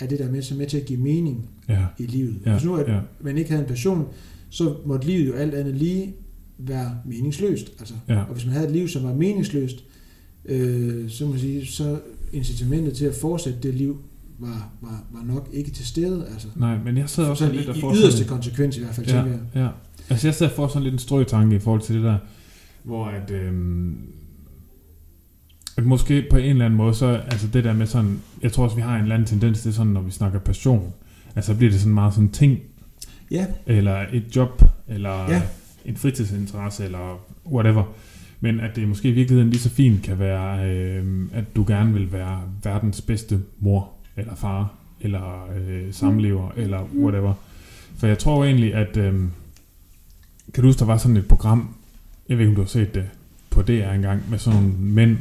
er det der med, som er med til at give mening Ja. i livet. Ja. Hvis nu at ja. man ikke havde en passion, så måtte livet jo alt andet lige være meningsløst. Altså, Ja. Og hvis man havde et liv, som var meningsløst, øh, så må man sige, så incitamentet til at fortsætte det liv var, var, var nok ikke til stede. Altså, Nej, men jeg sidder også sådan lidt i, og i får yderste konsekvens i hvert fald, Ja. tænker jeg. ja. Altså jeg og får sådan lidt en strøtanke i forhold til det der, hvor at, øhm, at måske på en eller anden måde, så altså det der med sådan, jeg tror også, vi har en eller anden tendens til sådan, når vi snakker passion, altså bliver det sådan meget sådan ting, Ja, eller et job, eller Ja. en fritidsinteresse, eller whatever. Men at det måske i virkeligheden lige så fint kan være, øh, at du gerne vil være verdens bedste mor, eller far, eller øh, samlever, eller whatever. For jeg tror egentlig, at... Øh, kan du huske, der var sådan et program, jeg ved ikke, om du har set det, på DR engang, med sådan nogle mænd,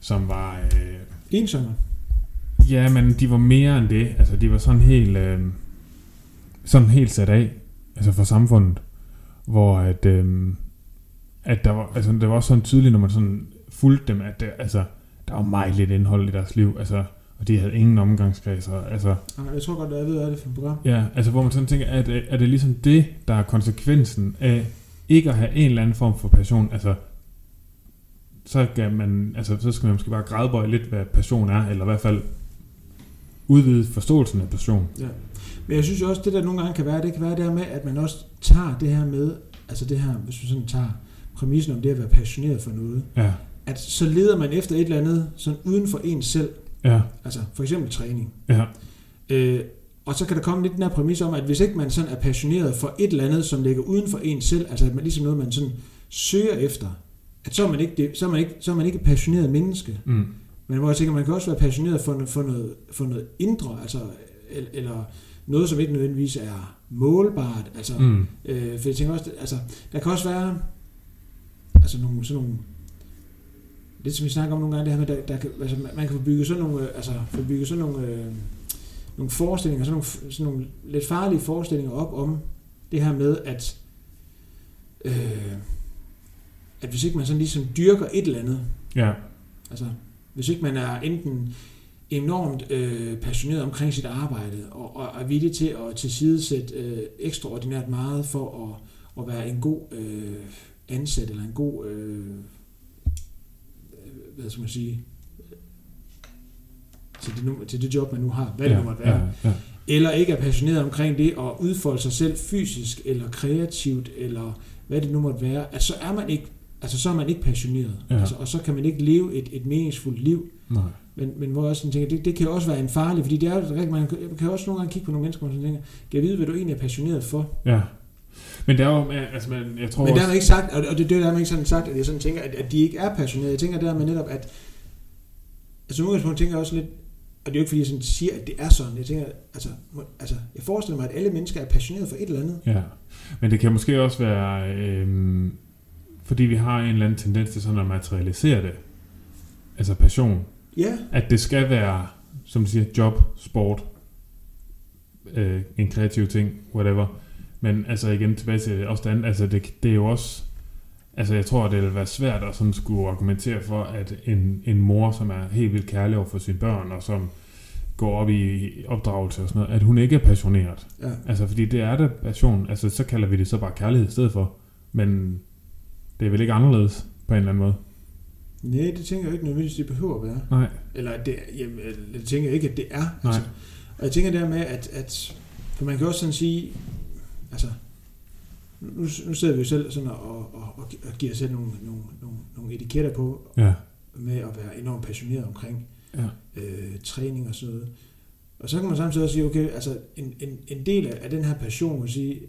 som var... Øh, ensomme. Ja, men de var mere end det. Altså, de var sådan helt, øh, sådan helt sat af, altså for samfundet, hvor at, øh, at der var, altså, det var også sådan tydeligt, når man sådan fulgte dem, at det, altså, der var meget lidt indhold i deres liv, altså, og de havde ingen omgangskreds, og, altså, Jeg tror godt, at jeg ved, hvad det er for et program. ja, altså, hvor man sådan tænker, at øh, er det ligesom det, der er konsekvensen af ikke at have en eller anden form for passion, altså, så, skal man, altså, så skal man måske bare grædebøje lidt, hvad passion er, eller i hvert fald udvide forståelsen af passion. Ja. Men jeg synes også, det der nogle gange kan være, det kan være det her med, at man også tager det her med, altså det her, hvis man sådan tager præmissen om det at være passioneret for noget, Ja, at så leder man efter et eller andet sådan uden for en selv, ja, altså for eksempel træning. ja, Øh, og så kan der komme lidt den her præmis om, at hvis ikke man sådan er passioneret for et eller andet, som ligger uden for en selv, altså at man ligesom noget, man sådan søger efter, at så er man ikke, det, så er man ikke, så er man ikke et passioneret menneske. mm, Men hvor jeg tænker, man kan også være passioneret for, no- for, noget, for noget indre, altså, el- eller noget, som ikke nødvendigvis er målbart. Altså, mm. øh, for jeg tænker også, altså, der kan også være altså nogle, sådan nogle, lidt som vi snakker om nogle gange, det her med, der, der kan, altså, man- man kan få bygget sådan nogle, øh, altså, få bygget sådan nogle, øh, nogle forestillinger, sådan nogle, sådan nogle lidt farlige forestillinger op om det her med, at, øh, at hvis ikke man sådan ligesom dyrker et eller andet, ja, Altså, hvis ikke man er enten enormt øh, passioneret omkring sit arbejde, og, og er villig til at tilsidesætte øh, ekstraordinært meget for at, at være en god øh, ansat, eller en god, øh, øh, hvad skal man sige, til det, nu, til det job, man nu har, hvad det ja, nu måtte være, ja, ja, eller ikke er passioneret omkring det at udfolde sig selv fysisk eller kreativt eller hvad det nu måtte være, at så er man ikke altså så er man ikke passioneret, Ja. altså, og så kan man ikke leve et, et meningsfuldt liv. nej, Men, men hvor jeg også sådan tænker, det, det kan også være en farlig, fordi det er jo rigtig, man kan, også nogle gange kigge på nogle mennesker, og sådan tænker, kan jeg vide, hvad du egentlig er passioneret for? ja. Men det er jo, altså, man, jeg tror Men der er ikke sagt, og det, det er der man ikke sådan sagt, at jeg sådan tænker, at, at de ikke er passionerede. Jeg tænker der med netop, at altså udgangspunkt tænker jeg også lidt, og det er jo ikke fordi, jeg sådan siger, at det er sådan. Jeg tænker, altså, altså, jeg forestiller mig, at alle mennesker er passionerede for et eller andet. Ja, men det kan måske også være, øhm, fordi vi har en eller anden tendens til sådan at materialisere det, altså passion, Ja, at det skal være, som du siger, job, sport, øh, en kreativ ting, whatever. Men altså igen tilbage til også det andet, altså det, det er jo også, altså jeg tror, det vil være svært at sådan skulle argumentere for, at en, en mor, som er helt vildt kærlig over for sine børn, og som går op i opdragelse og sådan noget, at hun ikke er passioneret. ja. Altså, fordi det er det passion. Altså, så kalder vi det så bare kærlighed i stedet for. Men det er vel ikke anderledes på en eller anden måde. Nej, det tænker jeg ikke nødvendigvis, det behøver at være. Nej. Eller det, jamen, det tænker jeg ikke, at det er. Nej. Altså, og jeg tænker dermed, at, at for man kan også sådan sige, altså, nu, nu sidder vi jo selv sådan og, og, og, og giver os selv nogle, nogle, nogle, nogle etiketter på, Ja. med at være enormt passioneret omkring Ja. øh, træning og sådan noget. Og så kan man samtidig også sige, okay, altså en, en, en del af, af den her passion, må sige,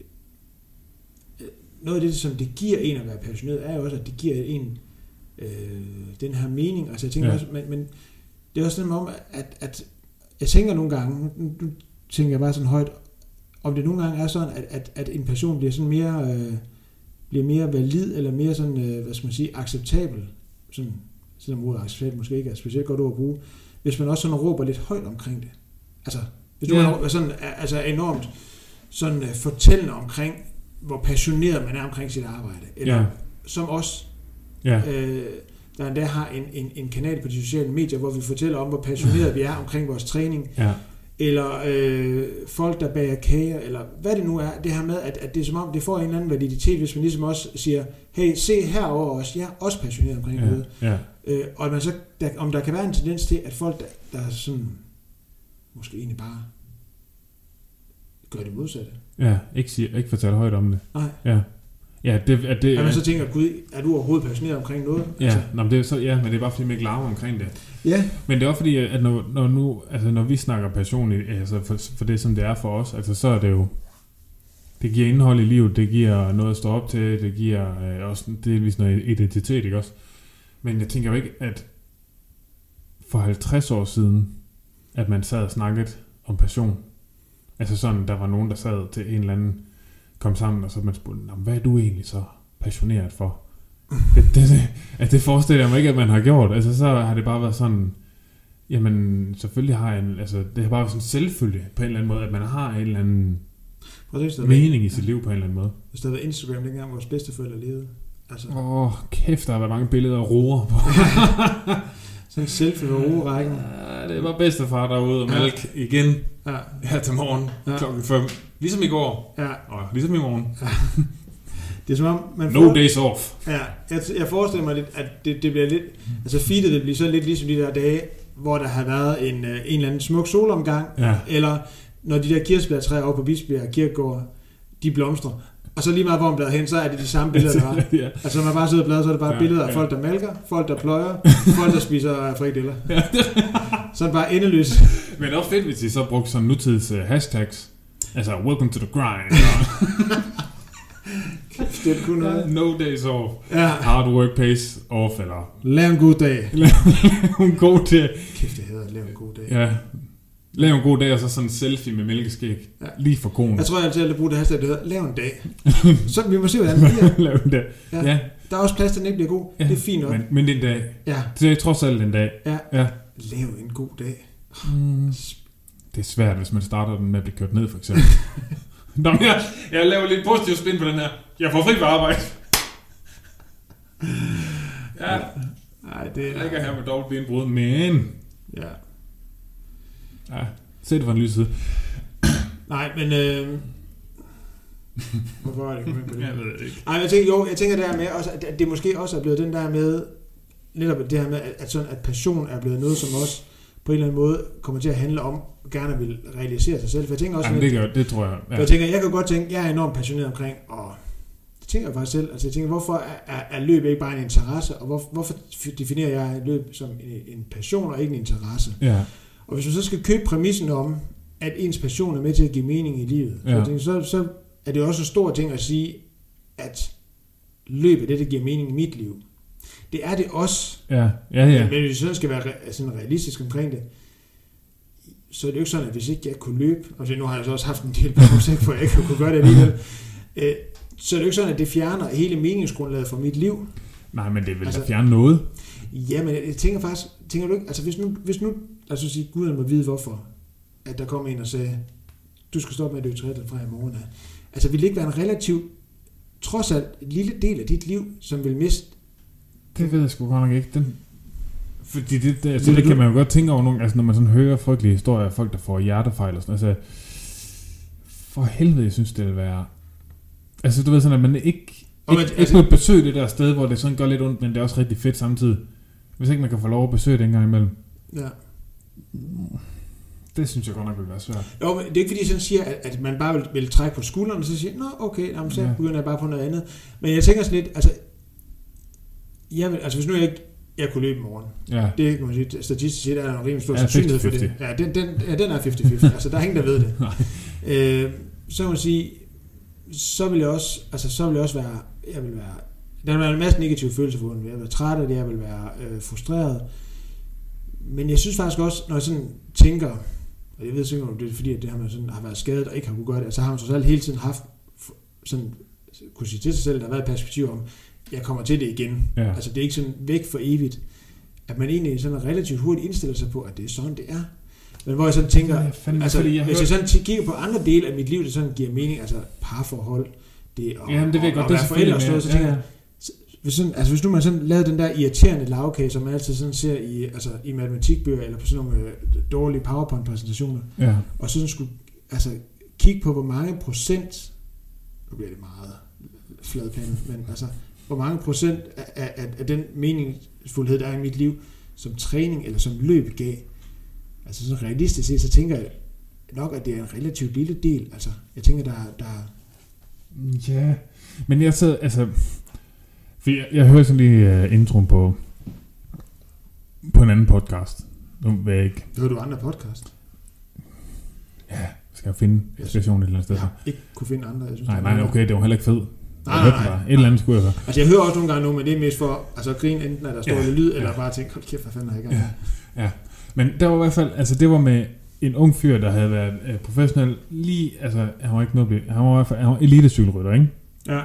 øh, noget af det, som det giver en at være passioneret, er jo også, at det giver en øh, den her mening. Altså jeg tænker Ja. ja. også, men, men det er også sådan om, at, at jeg tænker nogle gange, nu, nu tænker jeg bare sådan højt, om det nogle gange er sådan, at, at, at en passion bliver sådan mere, øh, bliver mere valid, eller mere sådan, øh, hvad skal man sige, acceptabel, sådan, selvom ordet acceptabel måske ikke er et specielt godt ord at bruge, hvis man også sådan råber lidt højt omkring det. Altså, hvis du Ja. er sådan, altså enormt sådan uh, fortællende omkring, hvor passioneret man er omkring sit arbejde. Eller Ja. som os, Ja. øh, der endda har en, en, en kanal på de sociale medier, hvor vi fortæller om, hvor passionerede vi er omkring vores træning, Ja. Eller øh, folk, der bager kager, eller hvad det nu er, det her med, at, at det er som om, det får en eller anden validitet, hvis man ligesom også siger, hey, se herover også, jeg er også passioneret omkring Ja. noget. Ja. Øh, og man så, der, om der kan være en tendens til, at folk, der, der er sådan, måske egentlig bare gør det modsatte. Ja. Ikke, sige, ikke fortælle højt om det. Nej. Ja. Ja, det, at det, At man så tænker, gud, er du overhovedet passioneret omkring noget? Ja, nå, men det er så, ja, men det er bare fordi, man ikke larmer omkring det. ja, Men det er også fordi, at når, når, nu, altså når vi snakker passion, i- altså for, for det, som det er for os, altså så er det jo, det giver indhold i livet, det giver noget at stå op til, det giver øh, også delvis noget identitet, ikke også? Men jeg tænker jo ikke, at for 50 år siden, at man sad og snakkede om passion. Altså sådan, der var nogen, der sad til en eller anden, kom sammen, og så man spurgte, "Nå, men hvad er du egentlig så passioneret for? Det, det, det, at det forestiller jeg mig ikke, at man har gjort. Altså så har det bare været sådan, jamen selvfølgelig har jeg en, altså det har bare været sådan selvfølge på en eller anden måde, at man har en eller anden hvis der mening i sit liv på en eller anden måde. Hvis der havde været Instagram, dengang vores bedsteforældre levede. Altså, Åh, oh, kæft, der har været mange billeder af roer på. sådan en selfie ved roerækken. Ja, det var bedstefar derude og Ja. mælk igen Ja, her til morgen Ja. klokken 5. Ligesom i går, ja. og ligesom i morgen. Det er som om, man No får, days off. ja, jeg, jeg forestiller mig lidt, at det, det bliver lidt, altså feedet vil blive så lidt ligesom de der dage, hvor der har været en, øh, en eller anden smuk solomgang, Ja, eller når de der kirsebærtræer oppe på Bispebjerg Kirkegård, de blomstrer. Og så lige meget hvor man blader hen, så er det de samme billeder, der var. ja. Altså når man bare sidder og bladrer, så er det bare Ja, ja, billeder af ja. folk, der malker, folk, der pløjer, folk, der spiser frikadeller. så er det bare endeløs. Men det er også fedt, hvis de så brugte sådan nutids uh, hashtags. Altså, welcome to the grind. Det er kun noget. no days off. Ja, Hard work pays off, eller lav en god dag. en god dag. Kæft, jeg hedder lav en god dag. Ja. Lav en god dag, og så sådan en selfie med mælkeskæg. Ja. Lige for konen. Jeg tror, jeg altid at bruge det hashtag, der hedder lav en dag. Så vi må se, hvordan det bliver. Lav en dag. Ja. Ja, Der er også plads til, at den ikke bliver god. Ja, Det er fint nok. men, men det er en dag. Ja, Det er trods alt en dag. ja. Ja. Lav en god dag. Mm. Det er svært, hvis man starter den med at blive kørt ned, for eksempel. Nå, jeg, jeg laver lidt positiv spin på den her. Jeg får fri på arbejde. Ja, Nej, det jeg ligger her med dobbelt benbrud, men... Ja. Ja, se det fra en lys side. Nej, men... Øh... Hvorfor er det kommet på det? Jeg ved det ikke. Nej, jeg tænker, jo, jeg tænker det her med, også, at det måske også er blevet den der med, netop det her med, at, sådan, at passion er blevet noget, som også på en eller anden måde kommer til at handle om, gerne vil realisere sig selv. For jeg tænker også, Jamen, det, gør, det tror jeg. Ja. jeg tænker, jeg kan godt tænke, jeg er enormt passioneret omkring, og det tænker jeg faktisk selv, altså jeg tænker, hvorfor er, er, er løb ikke bare en interesse, og hvor, hvorfor definerer jeg løb som en, en passion og ikke en interesse? ja. Og hvis man så skal købe præmissen om, at ens passion er med til at give mening i livet, ja. så, så, så er det også en stor ting at sige, at løb er det, der giver mening i mit liv. Det er det også, Ja, ja, ja. men hvis vi sådan skal være re- sådan realistisk omkring det, så er det jo ikke sådan, at hvis ikke jeg kunne løbe, og nu har jeg så også haft en del projekt, hvor jeg ikke kunne gøre det alligevel, øh, så er det jo ikke sådan, at det fjerner hele meningsgrundlaget for mit liv. Nej, men det vil altså, Altså- da fjerne noget. Ja, men jeg tænker faktisk, tænker du ikke, altså hvis nu, hvis nu os så sige, Gud må vide hvorfor, at der kom en og sagde, du skal stoppe med at løbe triathlon fra i morgen af. Altså vil det ikke være en relativt, trods alt, lille del af dit liv, som vil miste Det ved jeg sgu godt nok ikke. Den, fordi det, det, altså, det du- kan man jo godt tænke over nogle, altså når man sådan hører frygtelige historier af folk, der får hjertefejl og sådan altså, for helvede, jeg synes, det vil være, altså du ved sådan, at man ikke, Og man- ikke altså, besøge det der sted, hvor det sådan gør lidt ondt, men det er også rigtig fedt samtidig. Hvis ikke man kan få lov at besøge det en gang imellem. Ja. Det synes jeg godt nok vil være svært. Jo, men det er ikke fordi, jeg sådan siger, at, at man bare vil, vil trække på skuldrene, og så siger, nå, okay, jamen, så Ja. begynder jeg bare på noget andet. Men jeg tænker sådan lidt, altså, jeg vil, altså hvis nu jeg ikke jeg kunne løbe i morgen, Ja, det kan man sige, statistisk set er der en rimelig stor Ja, sandsynlighed for 50-50. det. Ja, den, den, ja, den er 50-50, altså der er ingen, der ved det. øh, så kan man sige, så vil jeg også, altså så vil jeg også være, jeg vil være, der vil være en masse negative følelser for Jeg vil være træt af det, jeg vil være øh, frustreret. Men jeg synes faktisk også, når jeg sådan tænker, og jeg ved sikkert, om det er fordi, at det her, man sådan har været skadet og ikke har kunne gøre det, så har man så selv hele tiden haft sådan, kunne sige til sig selv, at der har været et perspektiv om, jeg kommer til det igen. ja. Altså det er ikke sådan væk for evigt, at man egentlig sådan relativt hurtigt indstiller sig på, at det er sådan, det er. Men hvor jeg sådan tænker, Ja, fandme, altså, fordi jeg hvis jeg sådan kigger på andre dele af mit liv, der sådan giver mening, altså parforhold, det og, Jamen, det ved jeg og, godt, og det er være forældre og sådan noget, så tænker ja, jeg, hvis, sådan, altså hvis nu man sådan lavede den der irriterende lavkage, som man altid sådan ser i, altså, i matematikbøger, eller på sådan nogle øh, dårlige PowerPoint-præsentationer, ja. og så sådan skulle altså, kigge på, hvor mange procent, nu bliver det meget fladpande, men altså, hvor mange procent af, af, af, den meningsfuldhed, der er i mit liv, som træning eller som løb gav. Altså sådan realistisk set, så tænker jeg nok, at det er en relativt lille del. Altså, jeg tænker, der, der Ja, men jeg sad, altså... For jeg, jeg hører sådan lige uh, introen på, på en anden podcast. Nu vil jeg ikke... hører du andre podcast. Ja, skal jeg finde inspiration et eller andet sted. Jeg har ikke kunne finde andre. Jeg synes, Nej, nej, okay, det var heller ikke fed. Nej, Jeg nej, hørte nej. Et eller andet skulle jeg høre. Altså, jeg hører også nogle gange nu, men det er mest for altså, at grine, enten at der står Ja, lidt lyd, eller ja. bare tænke, hold kæft, hvad fanden er jeg i gang? Ja. med?" Ja, men der var i hvert fald, altså det var med en ung fyr, der havde været øh, professionel lige, altså han var ikke noget, han var i hvert fald, han var elitecykelrytter, ikke? ja.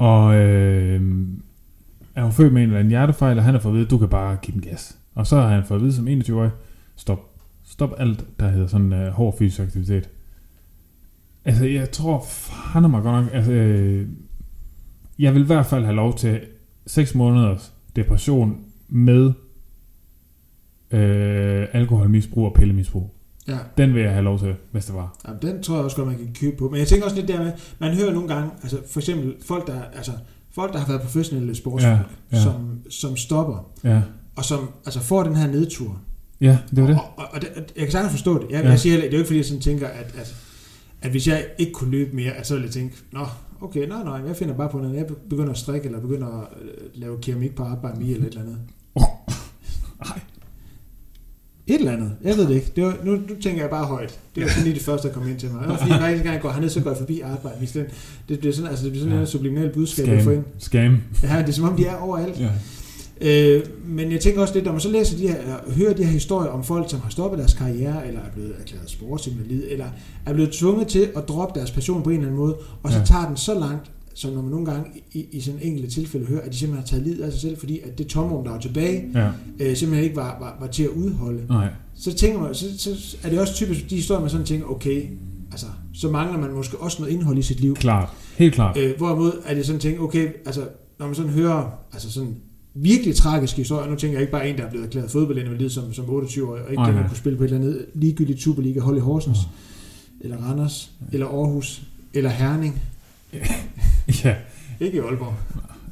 Og øh, han hun født med en eller anden hjertefejl, og han har fået at vide, du kan bare give den gas. Og så har han fået at vide som 21-årig, stop, stop alt, der hedder sådan øh, hård fysisk aktivitet. Altså, jeg tror fandme mig godt nok, altså, øh, jeg vil i hvert fald have lov til 6 måneders depression med øh, alkoholmisbrug og pillemisbrug ja. Den vil jeg have lov til, hvis det var. Jamen, den tror jeg også godt, man kan købe på. Men jeg tænker også lidt der med, man hører nogle gange, altså for eksempel folk, der, altså, folk, der har været professionelle sportsfolk, Ja, ja. Som, som stopper, Ja, og som altså, får den her nedtur. ja det var det. Og, og, og det, jeg kan sagtens forstå det. Jeg, Ja. jeg siger heller, det er jo ikke fordi, jeg sådan tænker, at, at, at hvis jeg ikke kunne løbe mere, at så ville jeg tænke, nå, okay, nej, nej, jeg finder bare på noget. Jeg begynder at strikke, eller begynder at øh, lave keramik på arbejde med eller et eller andet. Ej. Et eller andet. Jeg ved det ikke. Det var, nu, nu tænker jeg bare højt. Det var sådan lige det første, der kom ind til mig. Det var fordi, hver gang jeg går herned, så går jeg forbi arbejde. Den, det bliver sådan, altså, det bliver sådan Ja. en subliminal budskab, jeg får ind. Scam. Scam. Ja, det er som om, de er overalt. Ja. Øh, men jeg tænker også lidt, når man så læser de her, eller hører de her historier om folk, som har stoppet deres karriere, eller er blevet erklæret sportsinvalid, eller er blevet tvunget til at droppe deres passion på en eller anden måde, og så ja. tager den så langt, som når man nogle gange i, i sådan enkelte tilfælde hører, at de simpelthen har taget livet af sig selv, fordi at det tomrum, der var tilbage, Ja. øh, simpelthen ikke var, var, var til at udholde. Nej. Så tænker man, så, så er det også typisk de historier, man sådan tænker, okay, altså, så mangler man måske også noget indhold i sit liv. Klart. Helt klart. Øh, hvorimod er det sådan tænkt, okay, altså, når man sådan hører, altså sådan virkelig tragiske historier, nu tænker jeg ikke bare en, der er blevet erklæret fodboldinvalid som, som 28-årig, og ikke nej. kunne spille på et eller andet ligegyldigt Superliga-hold i Horsens, eller Randers, eller Aarhus, eller Herning, Ja. ikke i Aalborg.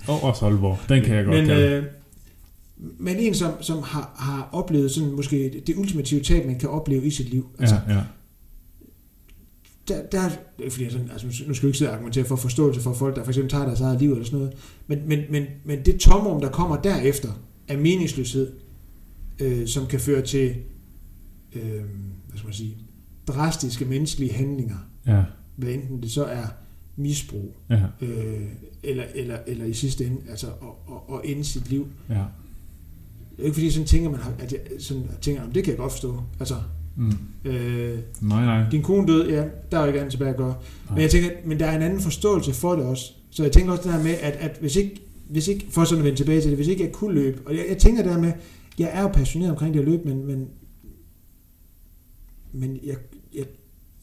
Og også Aalborg. Den kan jeg godt men, kalde. øh, men en, som, som har, har oplevet sådan måske det, ultimative tab, man kan opleve i sit liv. Altså, ja, ja. der, der er, er fordi jeg sådan, altså, nu skal vi ikke sidde og argumentere for forståelse for folk, der for eksempel tager deres eget liv eller sådan noget, men, men, men, men det tomrum, der kommer derefter, er meningsløshed, øh, som kan føre til, øh, hvad skal man sige, drastiske menneskelige handlinger, Ja, hvad enten det så er misbrug, ja, øh, eller, eller, eller i sidste ende, altså at, at, at ende sit liv. ja. Det er ikke fordi, sådan tænker man, at jeg sådan tænker, "Jamen, det kan jeg godt forstå. Altså, Mm. øh, Nej, nej. din kone døde, ja, der er jo ikke andet tilbage at gøre. Nej. Men jeg tænker, men der er en anden forståelse for det også. Så jeg tænker også det her med, at, at hvis ikke, hvis ikke, for sådan at vende tilbage til det, hvis ikke jeg kunne løbe, og jeg, jeg tænker det her med, jeg er jo passioneret omkring det at løbe, men, men, men jeg, jeg,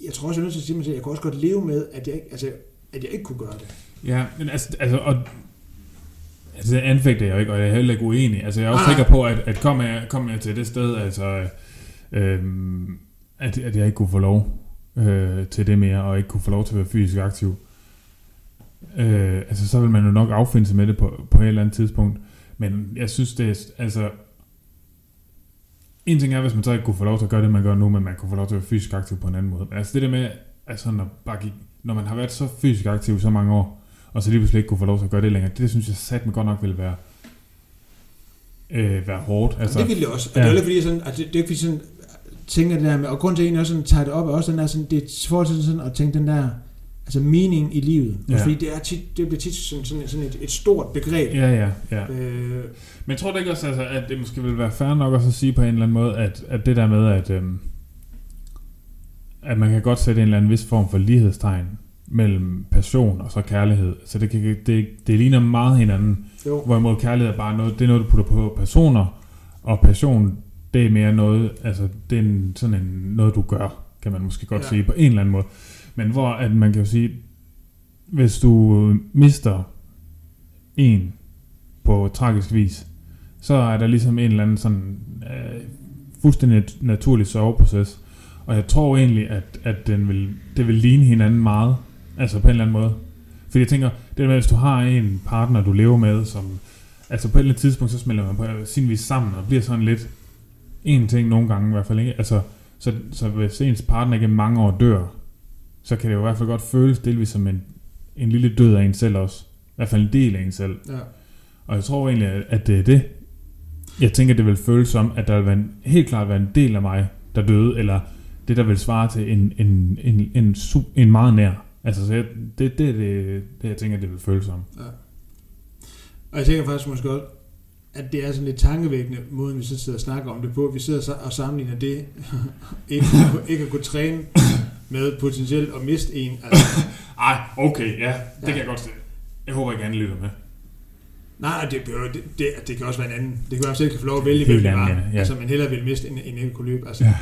jeg tror også, jeg er nødt til at sige mig selv, at jeg kunne også godt leve med, at jeg ikke, altså, at jeg ikke kunne gøre det. Ja, men altså, altså og, altså det anfægter jeg jo ikke, og jeg er heller ikke uenig. Altså, jeg er også nej. sikker på, at, at kommer jeg, kom jeg til det sted, altså, øhm, at, at jeg ikke kunne få lov øh, til det mere, og ikke kunne få lov til at være fysisk aktiv, øh, altså, så vil man jo nok affinde sig med det på, på et eller andet tidspunkt. Men jeg synes, det er, altså, en ting er, hvis man så ikke kunne få lov til at gøre det, man gør nu, men man kunne få lov til at være fysisk aktiv på en anden måde. Men altså det der med, altså når, bare gik, når man har været så fysisk aktiv i så mange år, og så lige pludselig ikke kunne få lov til at gøre det længere, det synes jeg sat mig godt nok ville være, øh, være hårdt. Altså, Altså, det vil det også. Ja. Det er fordi, sådan, at det, det er fordi sådan, tænker det der med, og grund til, at jeg også sådan, tager det op, er også den der, sådan, det er forhold til sådan at tænke den der, altså mening i livet. Ja. Ja. Fordi det, er tit, det bliver tit sådan, sådan, sådan et, et stort begreb. ja, ja, ja. Øh, Men jeg tror da ikke også, altså, at det måske vil være fair nok også at sige på en eller anden måde, at, at det der med, at, øhm, at man kan godt sætte en eller anden vis form for lighedstegn mellem passion og så kærlighed. Så det, kan, det, det ligner meget hinanden. jo. Hvorimod kærlighed er bare noget, det er noget, du putter på personer, og passion, det er mere noget, altså det er en, sådan en, noget, du gør, kan man måske godt Ja. sige, på en eller anden måde. Men hvor at man kan jo sige, hvis du mister en på tragisk vis, så er der ligesom en eller anden sådan øh, fuldstændig nat- naturlig soveproces. Og jeg tror egentlig, at, at den vil, det vil ligne hinanden meget, altså på en eller anden måde. Fordi jeg tænker, det der med, hvis du har en partner, du lever med, som altså på et eller andet tidspunkt, så smelter man på sin vis sammen, og bliver sådan lidt en ting nogle gange i hvert fald, ikke? Altså, så, så hvis ens partner ikke i mange år dør, så kan det jo i hvert fald godt føles delvis som en, en lille død af en selv også. I hvert fald en del af en selv. Ja. Og jeg tror egentlig, at, at det er det. Jeg tænker, det vil føles som, at der vil være en, helt klart være en del af mig, der døde, eller det, der vil svare til en, en, en, en, su- en meget nær. Altså, så jeg, det, det, er det, det, jeg tænker, det vil føles som. Ja. Og jeg tænker faktisk måske også, at det er sådan lidt tankevækkende, måden vi så sidder og snakker om det på. Vi sidder og sammenligner det, ikke, ikke at kunne træne med potentielt at miste en. Altså, Ej, okay, ja, det Ja. kan jeg godt se. Jeg håber ikke, han lytter med. Nej, det, det, det, det, kan også være en anden. Det kan være, at selv kan få lov at vælge, Helt hvem det var. anden, ja. Altså, man hellere vil miste, end, end ikke kunne løbe. Altså, Ja.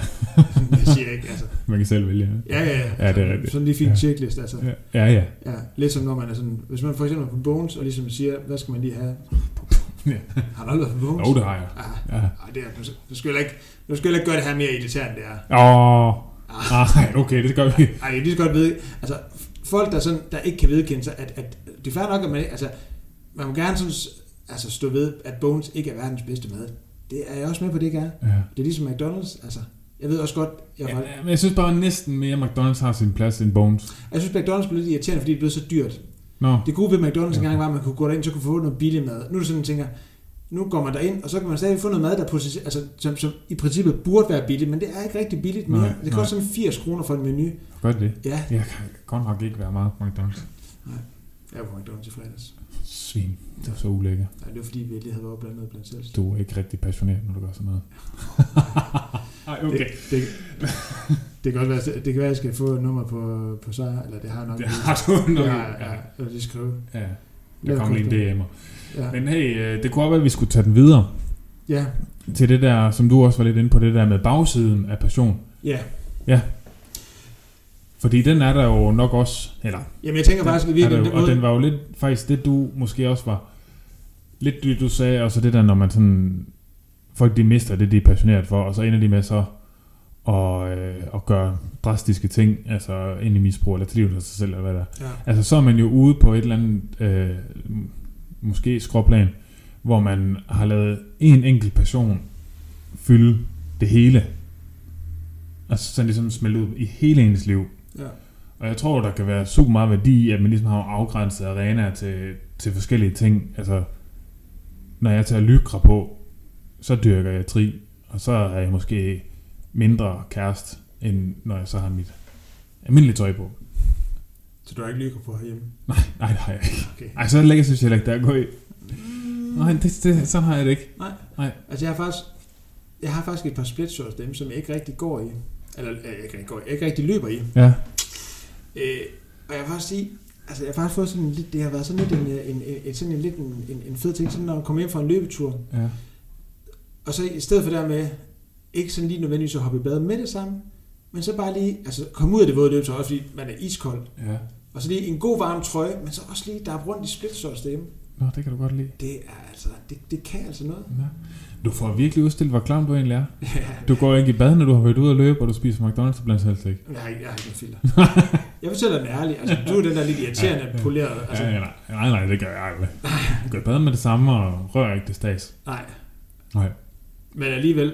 jeg siger ikke, altså. Man kan selv vælge. Ja, ja, ja. Ja, det er rigtigt. Sådan lige fin Ja. checklist, altså. Ja, ja. ja. Ja, lidt som når man er sådan, hvis man for eksempel er på Bones, og ligesom siger, hvad skal man lige have? Ja. Har du aldrig været på Bones? Jo, det har jeg. Ah, Ja. ej, det er, du, du skal heller ikke, du skal heller ikke gøre det her mere irriterende, det er. Åh, Ah, ej, okay, det gør vi. ej, jeg kan lige så godt vide, altså, folk, der, sådan, der ikke kan vedkende sig, at, at det er fair nok, at man, altså, man må gerne sådan, altså, stå ved, at Bones ikke er verdens bedste mad. Det er jeg også med på, det ikke er. Ja. Det er ligesom McDonald's, altså. Jeg ved også godt, jeg, Ja, men jeg synes bare næsten mere, McDonald's har sin plads end Bones. jeg synes, McDonald's blev lidt irriterende, fordi det blev så dyrt. Nå, Det gode ved McDonald's Ja. engang var, at man kunne gå derind, så kunne få noget billig mad. Nu er det sådan, at tænker, nu går man derind, og så kan man stadig få noget mad, der potentielt, altså, som, som, i princippet burde være billigt, men det er ikke rigtig billigt mere. Nej, det koster sådan 80 kroner for en menu. gør det. Ja, Jeg kan godt nok ikke være meget på McDonald's. Jeg var på McDonald's i fredags. Svin. Det var så ulækkert. Nej, det var fordi, vi lige havde været blandet blandt selv. Du er ikke rigtig passioneret, når du gør sådan noget. Ej, okay. Det, det, det, kan også være, det kan være, at jeg skal få et nummer på, på sejr, eller det har jeg nok. Det har du nok. Ja, Ja, ja, ja. ja. lige skrive. ja. Det Der er kom lige en DM'er. Ja. Men hey, øh, det kunne også være, at vi skulle tage den videre ja, til det der, som du også var lidt inde på, det der med bagsiden af passion. ja. Fordi den er der jo nok også, eller Jamen, jeg tænker faktisk, at virkelig, jo, og den var jo lidt, faktisk det du måske også var, lidt det du sagde, og så det der, når man sådan, folk de mister det, de er passioneret for, og så ender de med så at, øh, at gøre drastiske ting, altså ind i misbrug, eller af sig selv, eller hvad der er. ja, Altså så er man jo ude på et eller andet, øh, måske skråplan, hvor man har lavet en enkelt person fylde det hele. Altså sådan ligesom smelte ud i hele ens liv. Ja. Og jeg tror, der kan være super meget værdi i, at man ligesom har afgrænset arenaer til, til forskellige ting. Altså, når jeg tager lykra på, så dyrker jeg tri, og så er jeg måske mindre kærest, end når jeg så har mit almindelige tøj på. Så du har ikke lykker på herhjemme? Nej, det har jeg ikke. Okay. Ej, så lækkert synes jeg heller ikke, der er gå i. Nej, det, det, sådan har jeg det ikke. Altså, jeg har faktisk, jeg har faktisk et par splitshorts dem, som jeg ikke rigtig går i. Eller, øh, jeg ikke, rigtig går ikke rigtig løber i. Ja. Øh, og jeg vil faktisk sige, altså jeg har faktisk fået sådan lidt, det har været sådan lidt en, en, en, en, sådan en, lidt en, en, en fed ting, sådan når man kommer hjem fra en løbetur, Ja. og så i stedet for der med, ikke sådan lige nødvendigvis at hoppe i bad med det samme, men så bare lige, altså komme ud af det våde løbetøj, også fordi man er iskold, ja. og så lige en god varm trøje, men så også lige der rundt i splitshorts derhjemme. Nå, det kan du godt lide. Det er altså, det, det kan altså noget. Ja. Du får virkelig udstillet, hvor klam du egentlig er. Ja, Du går ikke i bad, når du har været ude at løbe, og du spiser McDonald's blandt helst ikke. ikke- jeg har ikke noget filter. jeg fortæller den ærligt, altså du er den der lidt irriterende, Ja, ja. poleret, altså, ja, ja, nej, nej, nej, det gør jeg aldrig. Du går i bad med det samme og rører ikke det stas. nej. Nej. Men alligevel,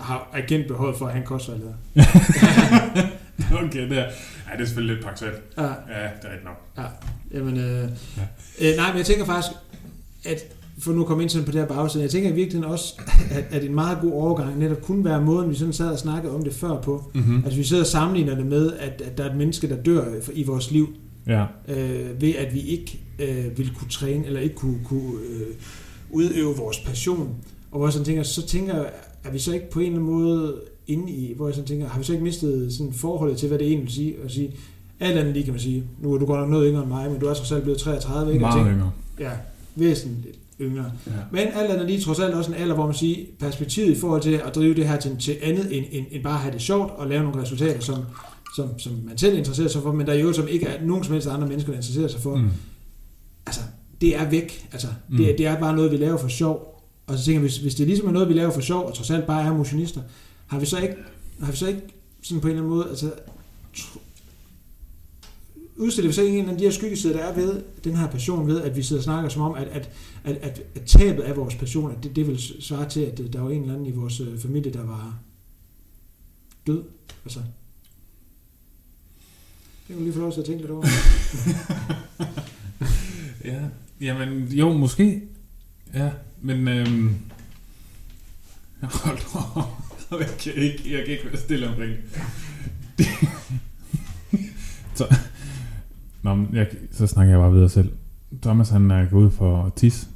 har agentbehovet for at have en kostvejleder. okay, det er, ja, det er selvfølgelig lidt praktuelt. Ja, Ja, det er rigtigt nok. jamen, øh, Ja. ja. øh, nej, men jeg tænker faktisk, at for nu at komme ind sådan på det her bagside, jeg tænker i virkeligheden også, at, at en meget god overgang netop kunne være måden, vi sådan sad og snakkede om det før på. Mm-hmm. Altså vi sidder og sammenligner det med, at, at der er et menneske, der dør i vores liv, Ja. øh, ved at vi ikke øh, vil kunne træne, eller ikke kunne, kunne øh, udøve vores passion. Og hvor jeg sådan tænker, så tænker jeg, er vi så ikke på en eller anden måde inde i, hvor jeg sådan tænker, har vi så ikke mistet sådan forholdet til, hvad det egentlig vil sige? At sige, alt andet lige kan man sige, nu er du godt nok noget yngre end mig, men du er trods alt blevet 33, ikke? Og Meget tænker, yngre. Ja, væsentligt yngre. Ja. Men alt andet lige trods alt også en alder, hvor man siger, perspektivet i forhold til at drive det her til, til andet end, end, end bare at have det sjovt og lave nogle resultater, som, som, som man selv interesserer sig for, men der er jo som ikke er nogen som helst andre mennesker, der interesserer sig for. Mm. Altså, det er væk. Altså, Mm. det, det er bare noget, vi laver for sjov. Og så tænker jeg, hvis, hvis det ligesom er noget, vi laver for sjov, og trods alt bare er motionister, har vi så ikke, har vi så ikke sådan på en eller anden måde, altså, udstiller vi så en af de her skyggesider, der er ved den her passion, ved at vi sidder og snakker som om, at, at, at, at, at tabet af vores passion, at det, det vil svare til, at der var en eller anden i vores øh, familie, der var død. Altså, det kan du lige få lov til at tænke lidt over. Ja, jamen jo, måske. Ja, men øhm, hold da op. jeg kan ikke, jeg kan ikke være stille omkring det. så, Nå, men jeg, så snakker jeg bare videre selv. Thomas han er gået ud for tis.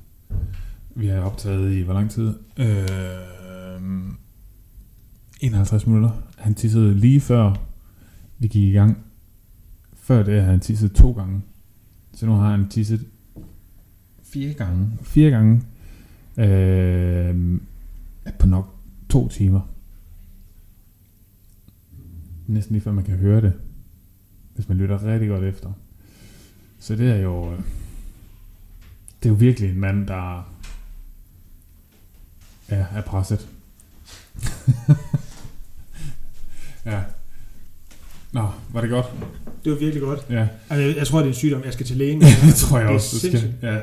Vi har optaget i hvor lang tid? Øh, 51 minutter. Han tissede lige før vi gik i gang. Før det har han tisset to gange. Så nu har han tisset fire gange. Fire gange. Øh, på nok to timer. Næsten lige før man kan høre det. Hvis man lytter rigtig godt efter. Så det er jo... Det er jo virkelig en mand, der ja, er presset. ja. Nå, var det godt? Det var virkelig godt. Ja. Altså, jeg, jeg tror, det er en sygdom. Jeg skal til lægen. det tror jeg Det også, du skal. Ja.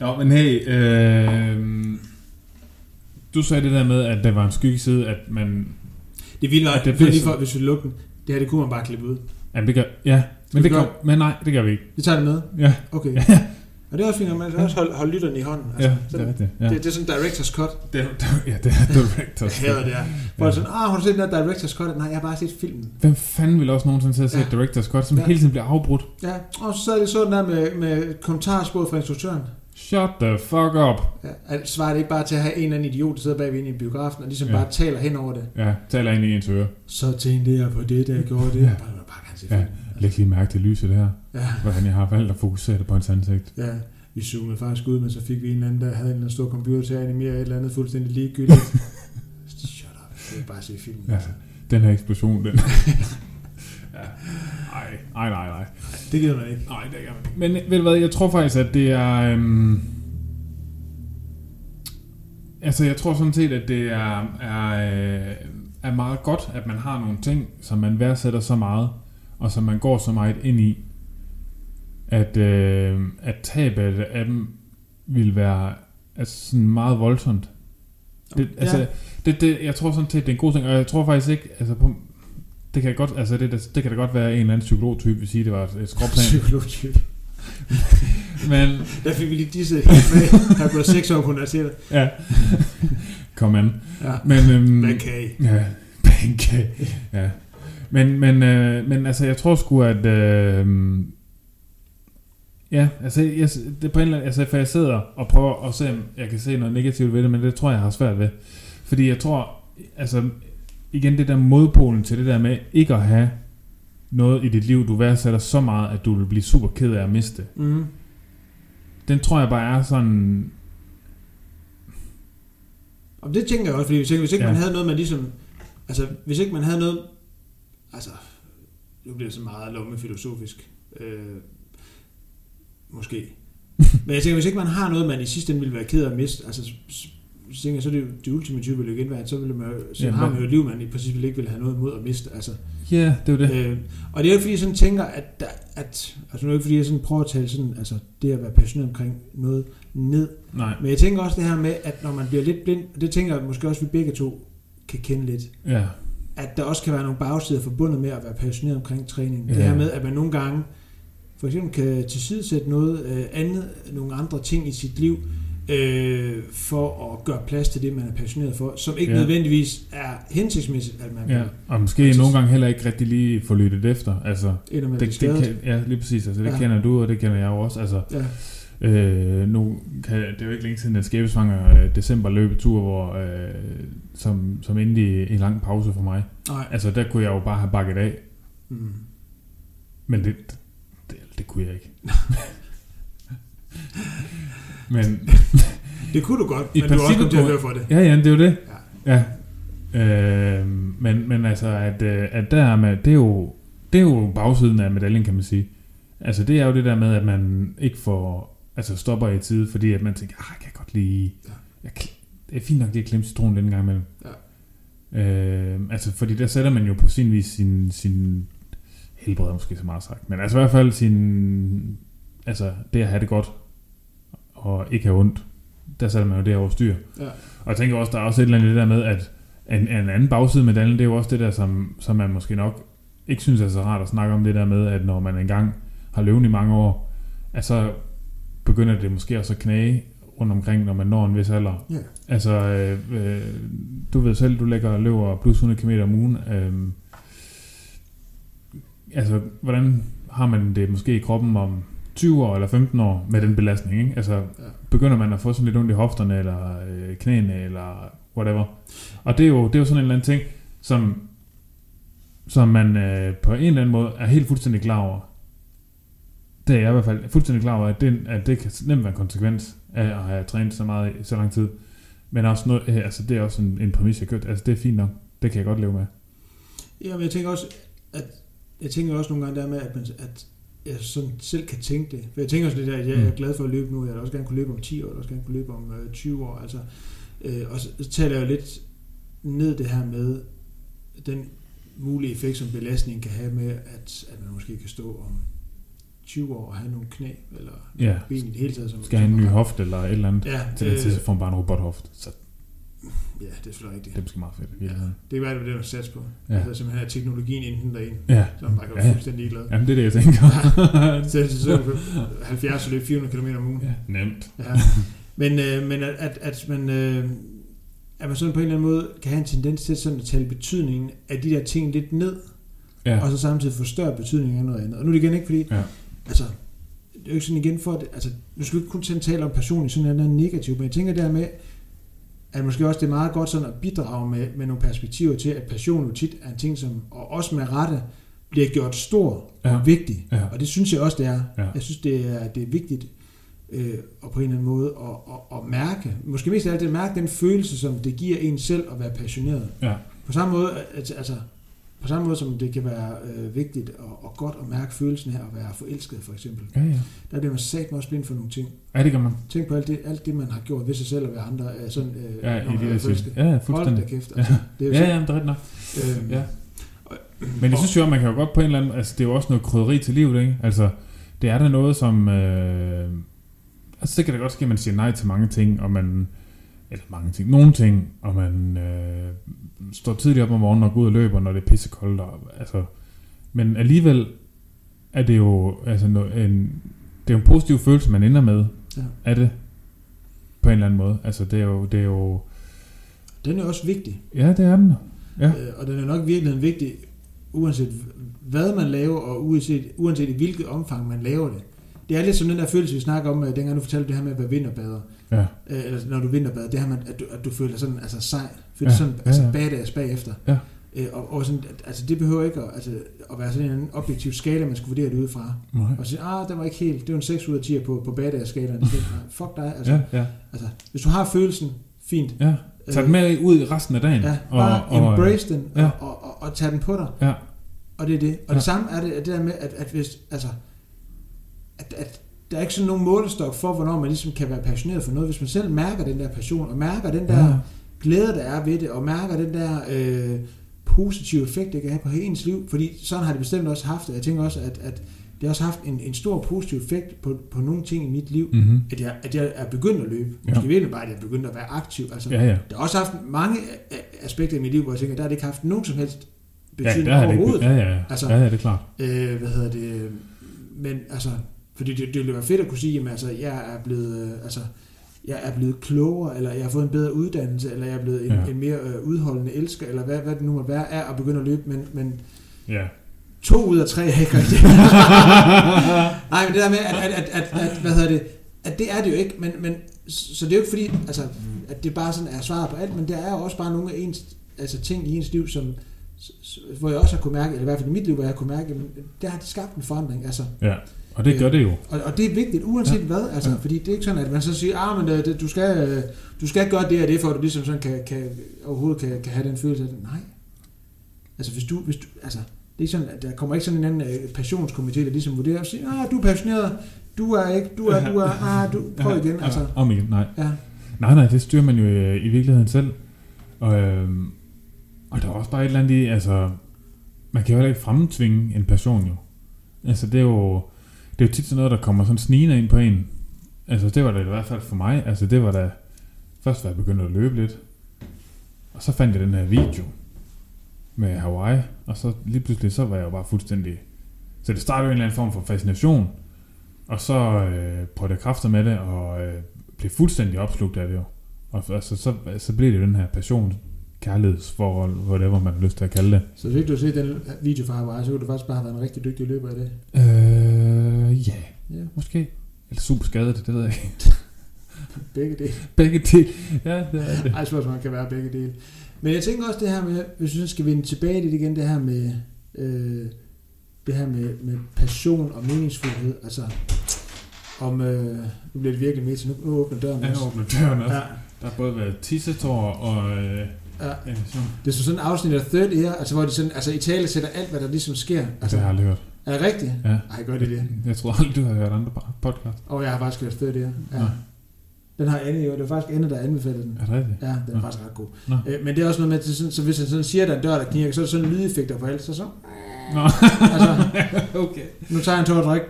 Nå, men hey, øh, du sagde det der med, at der var en skyggeside, at man... Det var, Ja, at det lige for, hvis vi lukker den. Det her, det kunne man bare klippe ud. Jamen, det gør, ja, men, det gør, men nej, det gør vi ikke. Vi tager det med. Ja, Okay. ja, Og det er også fint, at man også holde, holde lytterne i hånden. Altså, ja det er det. Ja. det, det, er sådan director's cut. Det, ja, det er director's Jeg cut. det her. Hvor ja. sådan, ah, har du set den der director's cut? Nej, jeg har bare set filmen. Hvem fanden vil også nogensinde til at se Ja. director's cut, som Ja. hele tiden bliver afbrudt? Ja, og så sad jeg så den der med, med kommentarspor fra instruktøren. Shut the fuck up. Ja, svarer det ikke bare til at have en eller anden idiot, der sidder bagved i biografen, og ligesom Ja. ja. bare taler hen over det. Ja, taler ind i ens øre. Så tænkte jeg på det, der gjorde det. Ja. Ja. Bare, bare kan se Ja. filmen. Læg lige mærke til lyset der. Ja. Hvordan jeg har valgt at fokusere det på hans ansigt. Ja, vi zoomede faktisk ud, men så fik vi en eller anden, der havde en eller anden stor computer til at animere et eller andet fuldstændig ligegyldigt. Shut up, jeg vil bare se filmen. Ja. Den her eksplosion, den... ja. Ej, ej, nej, nej. Det gider man ikke. Nej, det gør man ikke. Men ved du hvad, jeg tror faktisk, at det er... Øhm, altså, jeg tror sådan set, at det er, er, øh, er meget godt, at man har nogle ting, som man værdsætter så meget, og som man går så meget ind i, at, øh, at tabet af dem vil være altså sådan meget voldsomt. Det, Ja. altså, det, det, jeg tror sådan set, det er en god ting, og jeg tror faktisk ikke, altså på, det kan godt, altså det, det, det kan da godt være en eller anden psykologtype, vil sige, det var et skråplan. Psykologtype. Men, Der fik vi lige disse med. Der er gået seks år på universitetet. ja. Kom an. Ja. Men, øhm, I? Ja, pancake. ja. Men, men, øh, men altså, jeg tror sgu, at... Øh, ja, altså, jeg, det på en eller anden, altså, for jeg sidder og prøver at se, om jeg kan se noget negativt ved det, men det tror jeg, jeg har svært ved. Fordi jeg tror, altså, igen det der modpolen til det der med ikke at have noget i dit liv, du værdsætter så meget, at du vil blive super ked af at miste. Mm. Den tror jeg bare er sådan... Og det tænker jeg også, fordi hvis ikke, hvis ikke ja. man havde noget, man ligesom... Altså, hvis ikke man havde noget... Altså, nu bliver det så meget lommefilosofisk. Øh, måske. Men jeg tænker, hvis ikke man har noget, man i sidste ende ville være ked af at miste, altså, så, tænker jeg, så er det jo det ultimative vil jo igen være, at så, ville man, så Ja, har man jo et liv, man i princippet ikke vil have noget imod at miste. Altså, Ja, det er det. Øh, og det er jo ikke fordi, jeg sådan tænker, at, der, at altså nu er ikke fordi, jeg sådan prøver at tale sådan, altså det at være passioneret omkring noget ned. Nej. Men jeg tænker også det her med, at når man bliver lidt blind, og det tænker jeg måske også, vi begge to kan kende lidt. Ja, At der også kan være nogle bagsider forbundet med at være passioneret omkring træning. Ja. Det her med, at man nogle gange for eksempel kan tilsidesætte noget øh, andet, nogle andre ting i sit liv, øh, for at gøre plads til det, man er passioneret for, som ikke Ja. nødvendigvis er hensigtsmæssigt, at man ja. Og måske Altså- nogle gange heller ikke rigtig lige få lyttet efter. Altså, ender det, det kan, ja, lige præcis. Altså, det Ja. kender du, og det kender jeg jo også. Altså, Ja. Øh, nu kan, det er jo ikke længe siden, at skæbesvanger øh, december løbetur, hvor, øh, som, som endte i en lang pause for mig. Nej. Altså, der kunne jeg jo bare have bakket af, Mm. men det, det, det kunne jeg ikke. men Det kunne du godt, I men du også kommet til at høre for det. ja, ja, det er jo det. Ja. Ja. Øh, men, men altså, at, øh, at der er med, det er jo det er jo bagsiden af medaljen, kan man sige. Altså, det er jo det der med, at man ikke får, altså stopper i tide, fordi at man tænker, ah, jeg kan godt lige, Ja. jeg, det er fint nok lige at klemme citronen den gang imellem. Ja. Øh, altså, fordi der sætter man jo på sin vis sin, sin helbred, måske så meget sagt, men altså i hvert fald sin, altså det at have det godt, og ikke have ondt, der sætter man jo det over styr. Ja. Og jeg tænker også, der er også et eller andet der med, at en, en anden bagside med medaljen, det er jo også det der, som, som man måske nok ikke synes er så rart at snakke om det der med, at når man engang har løven i mange år, at så begynder det måske også at knage rundt omkring, når man når en vis alder. Ja. Altså, øh, øh, du ved selv, du lægger og løber plus 100 km om ugen. Øh, altså, hvordan har man det måske i kroppen om 20 år eller 15 år med den belastning, ikke? Altså, Ja. begynder man at få sådan lidt ondt i hofterne, eller øh, knæene, eller whatever. Og det er jo, det er jo sådan en eller anden ting, som, som man øh, på en eller anden måde er helt fuldstændig klar over. Det er jeg i hvert fald fuldstændig klar over, at det, at det kan nemt være en konsekvens af at have trænet så meget i så lang tid. Men også noget, øh, altså det er også en, en præmis, jeg købt. Altså det er fint nok. Det kan jeg godt leve med. Ja, men jeg tænker også, at jeg tænker også nogle gange der med, at, man, at jeg sådan selv kan tænke det. For jeg tænker også lidt, at jeg er Mm. glad for at løbe nu. Jeg vil også gerne kunne løbe om 10 år, jeg vil også gerne kunne løbe om øh, 20 år. Altså, øh, og så, så taler jeg jo lidt ned det her med den mulige effekt, som belastning kan have med, at, at man måske kan stå om 20 år og have nogle knæ, eller Ja. ben i det hele taget. Som, Skal have en ny hofte eller et eller andet. Ja, Til det tid, så får man bare en robothoft. Så ja, det er selvfølgelig rigtigt. det er måske meget fedt. Ja, det kan være, det er det, der satser på. Ja. Altså simpelthen at teknologien inden derinde, ja. så man bare kan være Ja, fuldstændig glad. Jamen, det er det, jeg tænker. Så, så, så 70 og løbe 400 km om ugen. ja, nemt. Ja. Men, øh, men at, at, at, man, øh, at man sådan på en eller anden måde kan have en tendens til sådan at tale betydningen af de der ting lidt ned. Ja. og så samtidig få større betydning af noget andet. Og nu er det igen ikke fordi, Ja. Altså, det er jo ikke sådan igen for, at, altså, nu skal vi ikke kun tale om passion i sådan en negativ, men jeg tænker der med, at måske også det er meget godt sådan at bidrage med, med nogle perspektiver til, at passion jo tit er en ting, som og også med rette bliver gjort stor Ja. og vigtig. Ja. Og det synes jeg også, det er. Ja. Jeg synes, det er, det er vigtigt øh, og på en eller anden måde at, at, at mærke, måske mest af alt det, at mærke den følelse, som det giver en selv at være passioneret. Ja. På samme måde, at, altså, på samme måde som det kan være øh, vigtigt og, og godt at mærke følelsen her at være forelsket for eksempel. Ja, ja. Der bliver man sat også blind for nogle ting. Ja, det gør man. Tænk på alt det, alt det man har gjort ved sig selv og ved andre, øh, sådan, øh, Ja, når i man det er forelsket. Ja, ja, Hold fuldstændig. da kæft. Ja. Altså, det er jo Ja, ja, det er rigtigt nok. øh, Ja. Men jeg synes jo, at man kan jo godt på en eller anden... Altså, det er jo også noget krydderi til livet, ikke? Altså, det er da noget, som... Øh, altså, så kan det godt ske, at man siger nej til mange ting, og man... Eller mange ting. Nogle ting, og man øh, står tidligt op om morgenen og går ud og løber, når det er pissekoldt. Og, altså, men alligevel er det jo altså, en, det er en positiv følelse, man ender med. Ja. Er det? På en eller anden måde. Altså, det er jo... Det er jo Den er også vigtig. ja, det er den. Ja. Øh, og den er nok virkelig vigtig, uanset hvad man laver, og uanset, uanset i hvilket omfang man laver det. Det er lidt som den der følelse, vi snakker om, øh, dengang du fortalte det her med at være vinterbader. Ja. Øh, eller når du vinterbader, det her med, at du, at du føler sådan, altså sej, føler Ja, sådan, ja, altså ja. badass bagefter. Ja. Øh, og, og sådan, altså det behøver ikke at, altså, at være sådan en objektiv skala, man skal vurdere det ud fra. Nej. Og sige, ah, den var ikke helt, det var en 6 ud af 10 på, på badass-skalaen. Fuck dig, altså, Ja, ja, altså, hvis du har følelsen, fint. ja. Tag den med ud i resten af dagen. Ja, bare og, og, embrace den, ja. og, og, og, og tage den på dig. Ja. Og det er det. Og Ja. det samme er det, det der med, at, at hvis, altså, at, at der er ikke sådan nogen målestok for, hvornår man ligesom kan være passioneret for noget. Hvis man selv mærker den der passion, og mærker den der Ja. ja. glæde, der er ved det, og mærker den der øh, positive effekt, det kan have på ens liv. Fordi sådan har det bestemt også haft det. Jeg tænker også, at, at det har også haft en, en stor positiv effekt på, på nogle ting i mit liv, Mm-hmm. at jeg, at jeg er begyndt at løbe. Ja. Måske virkelig bare, at jeg er begyndt at være aktiv. Altså, Ja, ja. Det har også haft mange a- a- aspekter i mit liv, hvor jeg tænker, der har det ikke haft nogen som helst Ja, betydning det ikke. overhovedet. Ja, ja, ja. Altså- ja, ja, det er klart. Øh, hvad hedder det? Men altså, fordi det, det ville være fedt at kunne sige, at altså, jeg er blevet, øh, altså, jeg er blevet klogere, eller jeg har fået en bedre uddannelse, eller jeg er blevet en, Ja. en mere øh, udholdende elsker, eller hvad, hvad det nu må være, er at begynde at løbe, men, men Ja. to ud af tre er ikke rigtigt. Nej, men det der med, at, at, at, at, at, hvad hedder det, at det er det jo ikke, men, men så det er jo ikke fordi, altså, at det bare sådan er svaret på alt, men der er jo også bare nogle af ens, altså ting i ens liv, som, hvor jeg også har kunne mærke, eller i hvert fald i mit liv, hvor jeg har kunne mærke, der har det skabt en forandring, altså, ja. Og det gør det jo. og, og det er vigtigt, uanset Ja. hvad, altså, Ja. fordi det er ikke sådan, at man så siger, ah, men øh, det, du, skal, øh, du skal gøre det og det, for at du ligesom sådan kan, kan, overhovedet kan, kan have den følelse af det. Nej. Altså, hvis du, hvis du, altså, det er sådan, at der kommer ikke sådan en anden øh, passionskomité, der ligesom vurderer og siger, ah, du er passioneret, du er ikke, du er, du er, ah, du, prøv igen, Ja, altså. Om igen, nej. Ja, Nej, nej, det styrer man jo øh, i virkeligheden selv. Og, øhm, og der er også bare et eller andet i, altså, man kan jo heller ikke fremtvinge en passion jo. Altså, det er jo, det er jo tit sådan noget, der kommer sådan snigende ind på en. Altså, det var det i hvert fald for mig. Altså, det var da, først var jeg begyndt at løbe lidt. Og så fandt jeg den her video med Hawaii. Og så lige pludselig, så var jeg jo bare fuldstændig... Så det startede jo en eller anden form for fascination. Og så øh, prøvede jeg kræfter med det, og øh, blev fuldstændig opslugt af det jo. Og altså, så, så blev det den her passion, kærlighedsforhold, whatever man har lyst til at kalde det. så fik du se den video fra Hawaii, så kunne du faktisk bare have været en rigtig dygtig løber af det. Øh, ja, Ja, måske. Eller super skadet, det ved jeg ikke. begge dele. Begge dele. Ja, det er det. Ej, spørgsmålet kan være begge dele. Men jeg tænker også det her med, hvis vi skal vende tilbage til det igen, det her med, øh, det her med, med passion og meningsfuldhed. Altså, om, øh, nu bliver det virkelig med, så nu, nu åbner døren også. åbner døren også. Ja, Der har både været tissetår og... Øh, ja. ja, sådan. Det er så sådan et afsnit af Third Ear, altså hvor de sådan, altså i tale sætter alt, hvad der ligesom sker. Altså, det har jeg aldrig hørt. Er det rigtigt? Ja. Ej, gør det det. Jeg tror aldrig, du har hørt andre podcast. Og jeg har faktisk hørt Third Ear. Ja. Nå. Den har Anne jo, det var faktisk Anne, der anbefalede den. Er det rigtigt? Ja, den er Nå. faktisk ret god. Nå. Øh, men det er også noget med, at det sådan, så hvis han sådan siger, at der er en dør, der knirker, så er der sådan lydeffekter på alt. Så så, Nå, altså, okay. nu tager jeg en tår at drikke.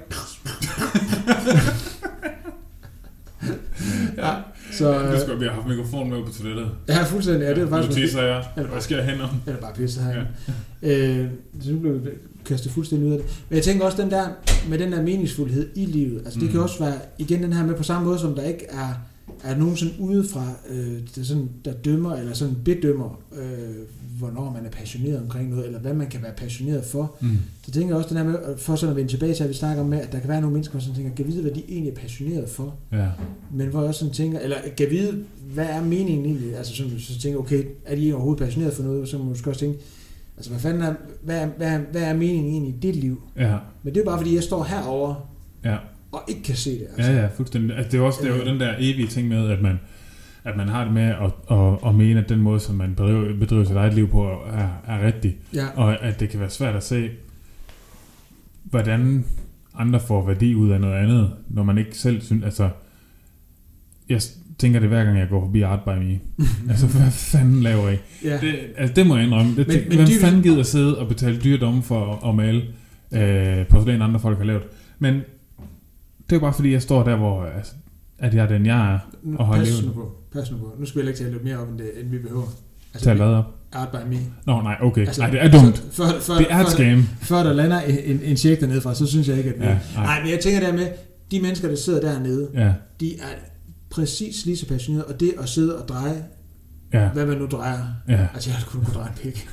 ja, så Du øh, skulle vi have haft mikrofonen med på toilettet. ja, fuldstændig. Ja, det er Nu faktisk tisser jeg. Ja, det Hvad skal jeg hen om? Eller bare pisse her. Ja. Øh, så nu blev vi kastet fuldstændig ud af det. Men jeg tænker også, den der, med den der meningsfuldhed i livet, altså det Mm. kan også være, igen den her med på samme måde, som der ikke er, er nogen sådan udefra, øh, der, sådan, der dømmer, eller sådan bedømmer, øh, hvornår man er passioneret omkring noget, eller hvad man kan være passioneret for. Mm. Så tænker jeg også, den her med, for sådan at vende tilbage til, at vi snakker om, med, at der kan være nogle mennesker, som tænker, kan vide, hvad de egentlig er passioneret for. Ja. Men hvor jeg også sådan tænker, eller kan vide, hvad er meningen egentlig? Altså sådan, så tænker okay, er de overhovedet passioneret for noget? Så må man måske også tænke, altså hvad fanden er, hvad er, hvad er, hvad er meningen egentlig i dit liv? Ja. Men det er bare fordi, jeg står herover Ja. og ikke kan se det. Altså. Ja, ja, fuldstændig. Altså, det er jo også det er jo Øh. den der evige ting med, at man, at man har det med at, at, at mene, at den måde, som man bedriver, bedriver sit eget liv på, er, er rigtig. ja. Og at det kan være svært at se, hvordan andre får værdi ud af noget andet, når man ikke selv synes, altså, jeg tænker det hver gang, jeg går forbi Art by Me. altså, hvad fanden laver I? ja. Det, altså, det må jeg indrømme. Det, Men- men, men hvem dybest- fanden gider sidde og betale dyre domme for at, at male øh, porcelæn, andre folk har lavet? Men det er bare fordi, jeg står der, hvor altså, at jeg er den, jeg er. Og holde pas nu på. Pas nu på. Nu skal vi ikke tale lidt mere om det, end vi behøver. Altså, Tag hvad op? Art by me. Nå, nej, okay. Altså, Nej, det er dumt. Altså, før, før, Det er et scam. før der lander en, en, check dernede fra, så synes jeg ikke, at vi... Ja, nej. nej, men jeg tænker der med, de mennesker, der sidder dernede, Ja, de er præcis lige så passionerede, og det at sidde og dreje, ja, hvad man nu drejer, ja. altså jeg kunne kunne dreje en pik.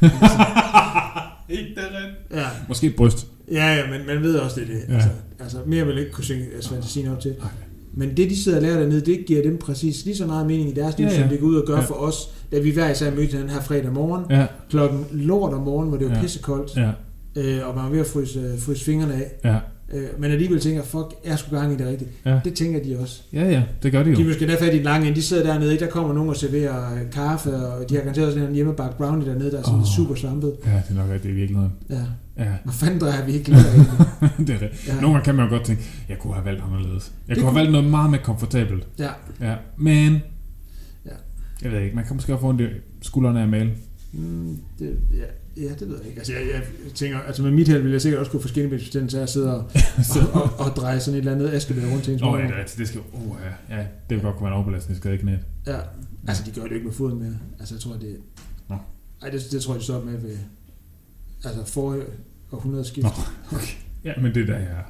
Ikke det rigtigt. ja, Måske et bryst. ja, ja, men man ved også, det er det. Ja. Altså, altså, mere vil jeg ikke kunne synge fantasien op til. Nej. Men det, de sidder og lærer dernede, det giver dem præcis lige så meget mening i deres liv, Ja, ja, som det går ud og gør Ja. for os, da vi hver især mødte den her fredag morgen, Ja, klokken lort om morgenen, hvor det var Ja. ja. pissekoldt, ja, øh, og man var ved at fryse, øh, fryse fingrene af, ja. Øh, men alligevel tænker, fuck, jeg skulle gang i det rigtigt. Ja. Det tænker de også. Ja, ja, det gør det De jo. er måske der fat i den lange. De sidder dernede, der kommer nogen og serverer øh, kaffe, og de har garanteret sådan en hjemmebagt brownie dernede, der er sådan oh. super svampet. Ja, det er nok rigtigt i virkeligheden. Ja. Ja, Hvor fanden drejer vi ikke det er det. Ja. Nogle gange kan man jo godt tænke, jeg kunne have valgt anderledes. Jeg Det kunne have valgt noget meget mere komfortabelt. Ja. Ja, men... Ja. Jeg ved ikke, man kan måske også få i skuldrene af at male. Mm, det, ja. Ja, det ved jeg ikke. Altså, jeg, jeg tænker, altså med mit held ville jeg sikkert også kunne få skinnebensbetændelse af at sidde og, og, og, og, dreje sådan et eller andet askebær rundt til ens Åh, oh, ja, det, skal, oh, ja, ja, det vil godt kunne være en overbelastning, skade i knæet. Ja, altså de gør det jo ikke med foden mere. Altså jeg tror, det... Nå. Ej, det, det tror jeg, de står med ved... Altså forrige århundrede skift. Nå. Ja, men det er der, jeg er.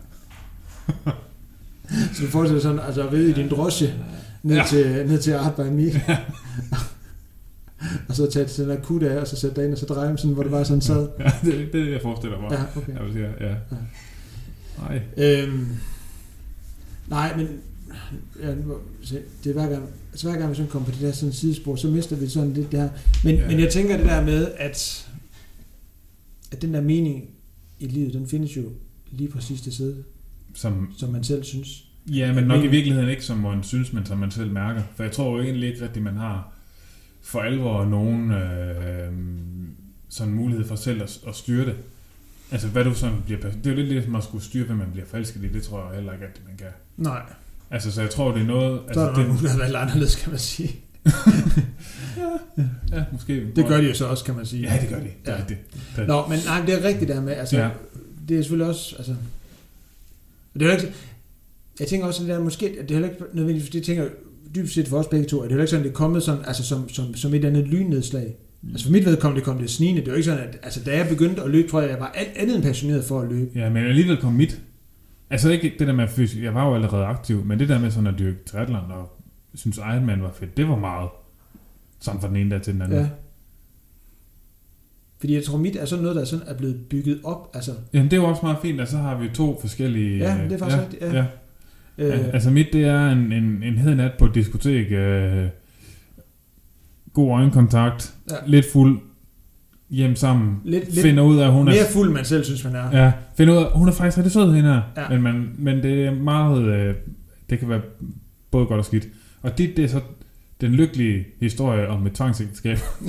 Så du forestiller sådan, altså ride i din drosje ned, Ja. ja. til, ned til Art by Me. og så tage til den der af, og så sætte dig ind, og så dreje dem sådan, hvor det bare sådan sad. Ja, det, det er det, jeg forestiller mig. Ja, okay. Jeg vil sige, ja. Nej. Øhm, nej, men ja, det er hver gang, altså hver gang vi sådan kommer på det der sådan sidespor, så mister vi sådan lidt det her. Men, Ja. ja. men jeg tænker det der med, at, at den der mening i livet, den findes jo lige præcis det sted, Som, som man selv synes. ja, men nok i virkeligheden ikke, som man synes, men som man selv mærker. For jeg tror jo egentlig ikke rigtigt, man har for alvor nogen øh, sådan mulighed for selv at, at styre det. Altså, hvad du sådan bliver... Det er jo lidt ligesom at skulle styre, hvad man bliver forelsket i. Det tror jeg heller ikke, at man kan. Nej, Altså, så jeg tror, det er noget... så er Altså, der nogen, der lidt anderledes, kan man sige. ja, måske. Det gør de jo så også, kan man sige. Ja, det gør de. Det er Ja. Det er- Nå, men nej, det er rigtigt der med, altså, Ja. ja. det er selvfølgelig også, altså, det er ikke, jeg tænker også, at det der måske, at det er heller ikke nødvendigvis, det tænker dybest set for os begge to, at det er ikke sådan, det er kommet sådan, altså som, som, som et andet lynnedslag. Mm. Altså for mit vedkommende, det kom det snigende, det er jo ikke sådan, at, altså da jeg begyndte at løbe, tror jeg, jeg var alt andet end passioneret for at løbe. Ja, men alligevel kom mit. Altså ikke det der med fysisk, jeg var jo allerede aktiv, men det der med sådan at dyrke triathlon og synes Ironman var fedt, det var meget sådan fra den ene dag til den anden. Ja. Fordi jeg tror, mit er sådan noget, der sådan er blevet bygget op, altså, Jamen det er jo også meget fint, at så har vi to forskellige... Ja, det er faktisk rigtigt, ja. ja. Øh, Altså mit, det er en, en, en hed nat på et diskotek, øh, god øjenkontakt, Ja. lidt fuld, hjem sammen, lidt, lidt finder ud af, hun er... mere fuld, man selv synes, man er. Ja, finder ud af, hun er faktisk rigtig sød, hende her. Ja. Men, man, men det er meget, øh, det kan være både godt og skidt. Og det, det er så den lykkelige historie om et tvangsægteskab.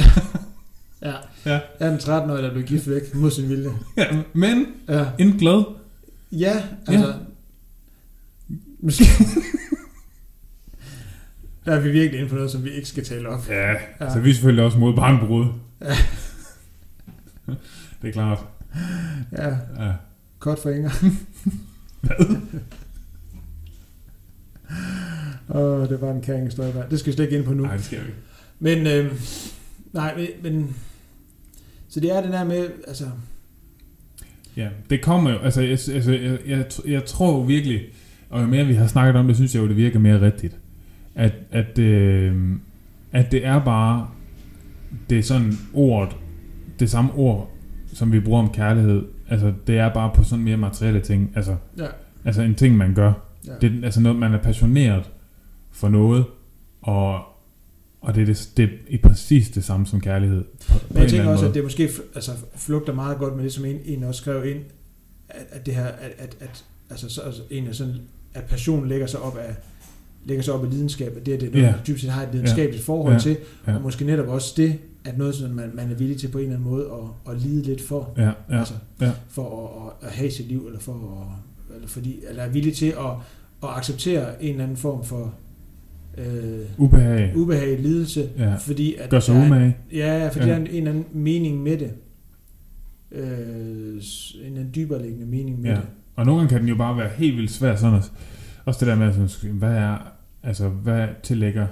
Ja. Ja. Jeg er en 13-årig, der blev gift væk mod sin vilje. ja, men Ja. en glad. Ja, altså... Ja. Der er vi virkelig inde på noget, som vi ikke skal tale op. Ja, ja. Så vi er selvfølgelig også mod barnbrud. Ja. det er klart. Ja, Ja. kort for Inger. Hvad? Åh, oh, det var en kæring der. Det skal vi slet ikke ind på nu. Nej, det skal vi ikke. Men, øh, nej, men. Så det er det der med, altså... Ja, det kommer jo, altså, jeg, altså jeg, jeg, jeg tror jo virkelig, og jo mere vi har snakket om det, synes jeg jo, det virker mere rigtigt. At, at, øh, at det er bare, det er sådan ordet, det samme ord, som vi bruger om kærlighed. Altså, det er bare på sådan mere materielle ting. Altså, Ja, altså en ting, man gør. ja. Det er altså noget, man er passioneret for noget, og, og det, er det, det er præcis det samme som kærlighed. På, Men en jeg tænker også, anden at det måske altså, flugter meget godt med det, som en, en også skrev ind, at, at det her, at, at, at altså, så, altså, en af sådan, at passion lægger sig op af lægger sig op af lidenskab, at det er det, noget, man dybest set har et lidenskabeligt forhold Ja. til, og måske netop også det, at noget, som man, man er villig til på en eller anden måde at, at lide lidt for, Ja, ja, altså, ja. for at, at, have sit liv, eller for at, eller fordi, eller er villig til at, at acceptere en eller anden form for øh, ubehag. ubehag, lidelse, Ja. fordi at Gør sig der er umage. Ja, for Ja. der er en, en eller anden mening med det. Øh, en eller anden dybere liggende mening med Ja. det. Og nogle gange kan den jo bare være helt vildt svær sådan at, også det der med, sådan, hvad er, altså, hvad tillægger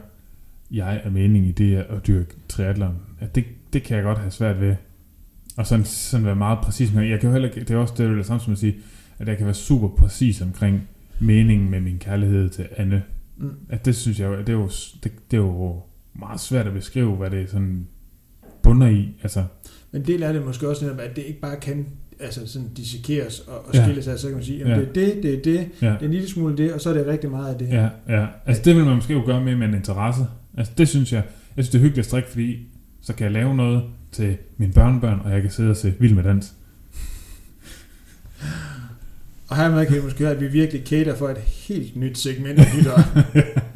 jeg af mening i det at dyrke triathlon? At det, det kan jeg godt have svært ved. Og sådan, sådan være meget præcis med. Jeg kan jo heller det er også det, er det samme som at sige, at jeg kan være super præcis omkring meningen med min kærlighed til Anne. Mm. At det synes jeg det er jo, det, det er jo meget svært at beskrive, hvad det sådan bunder i. Altså, Men en del af det måske også netop, at det ikke bare kan altså sådan dissekeres og, og Ja. skilles af, så kan man sige, jamen Ja. det er det, det er det, ja. det er en lille smule det, og så er det rigtig meget af det. Ja, ja. Altså det vil man måske jo gøre med med en interesse. Altså det synes jeg, jeg synes det er hyggeligt at strikke, fordi så kan jeg lave noget til mine børnebørn, og jeg kan sidde og se Vild med Dans. Og hermed kan I måske høre, at vi virkelig cater for et helt nyt segment af lyttere.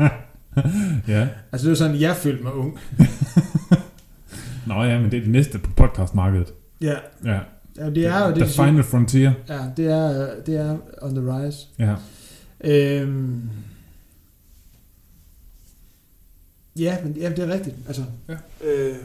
ja. altså det er sådan, jeg følte mig ung. Nå ja, men det er det næste på podcastmarkedet. Ja, Ja. Ja det er jo det, The de siger. Final Frontier. Ja, det er, øh, det er on the rise. Ja. Øhm, ja, men ja, det er rigtigt. Altså, Ja. øhm,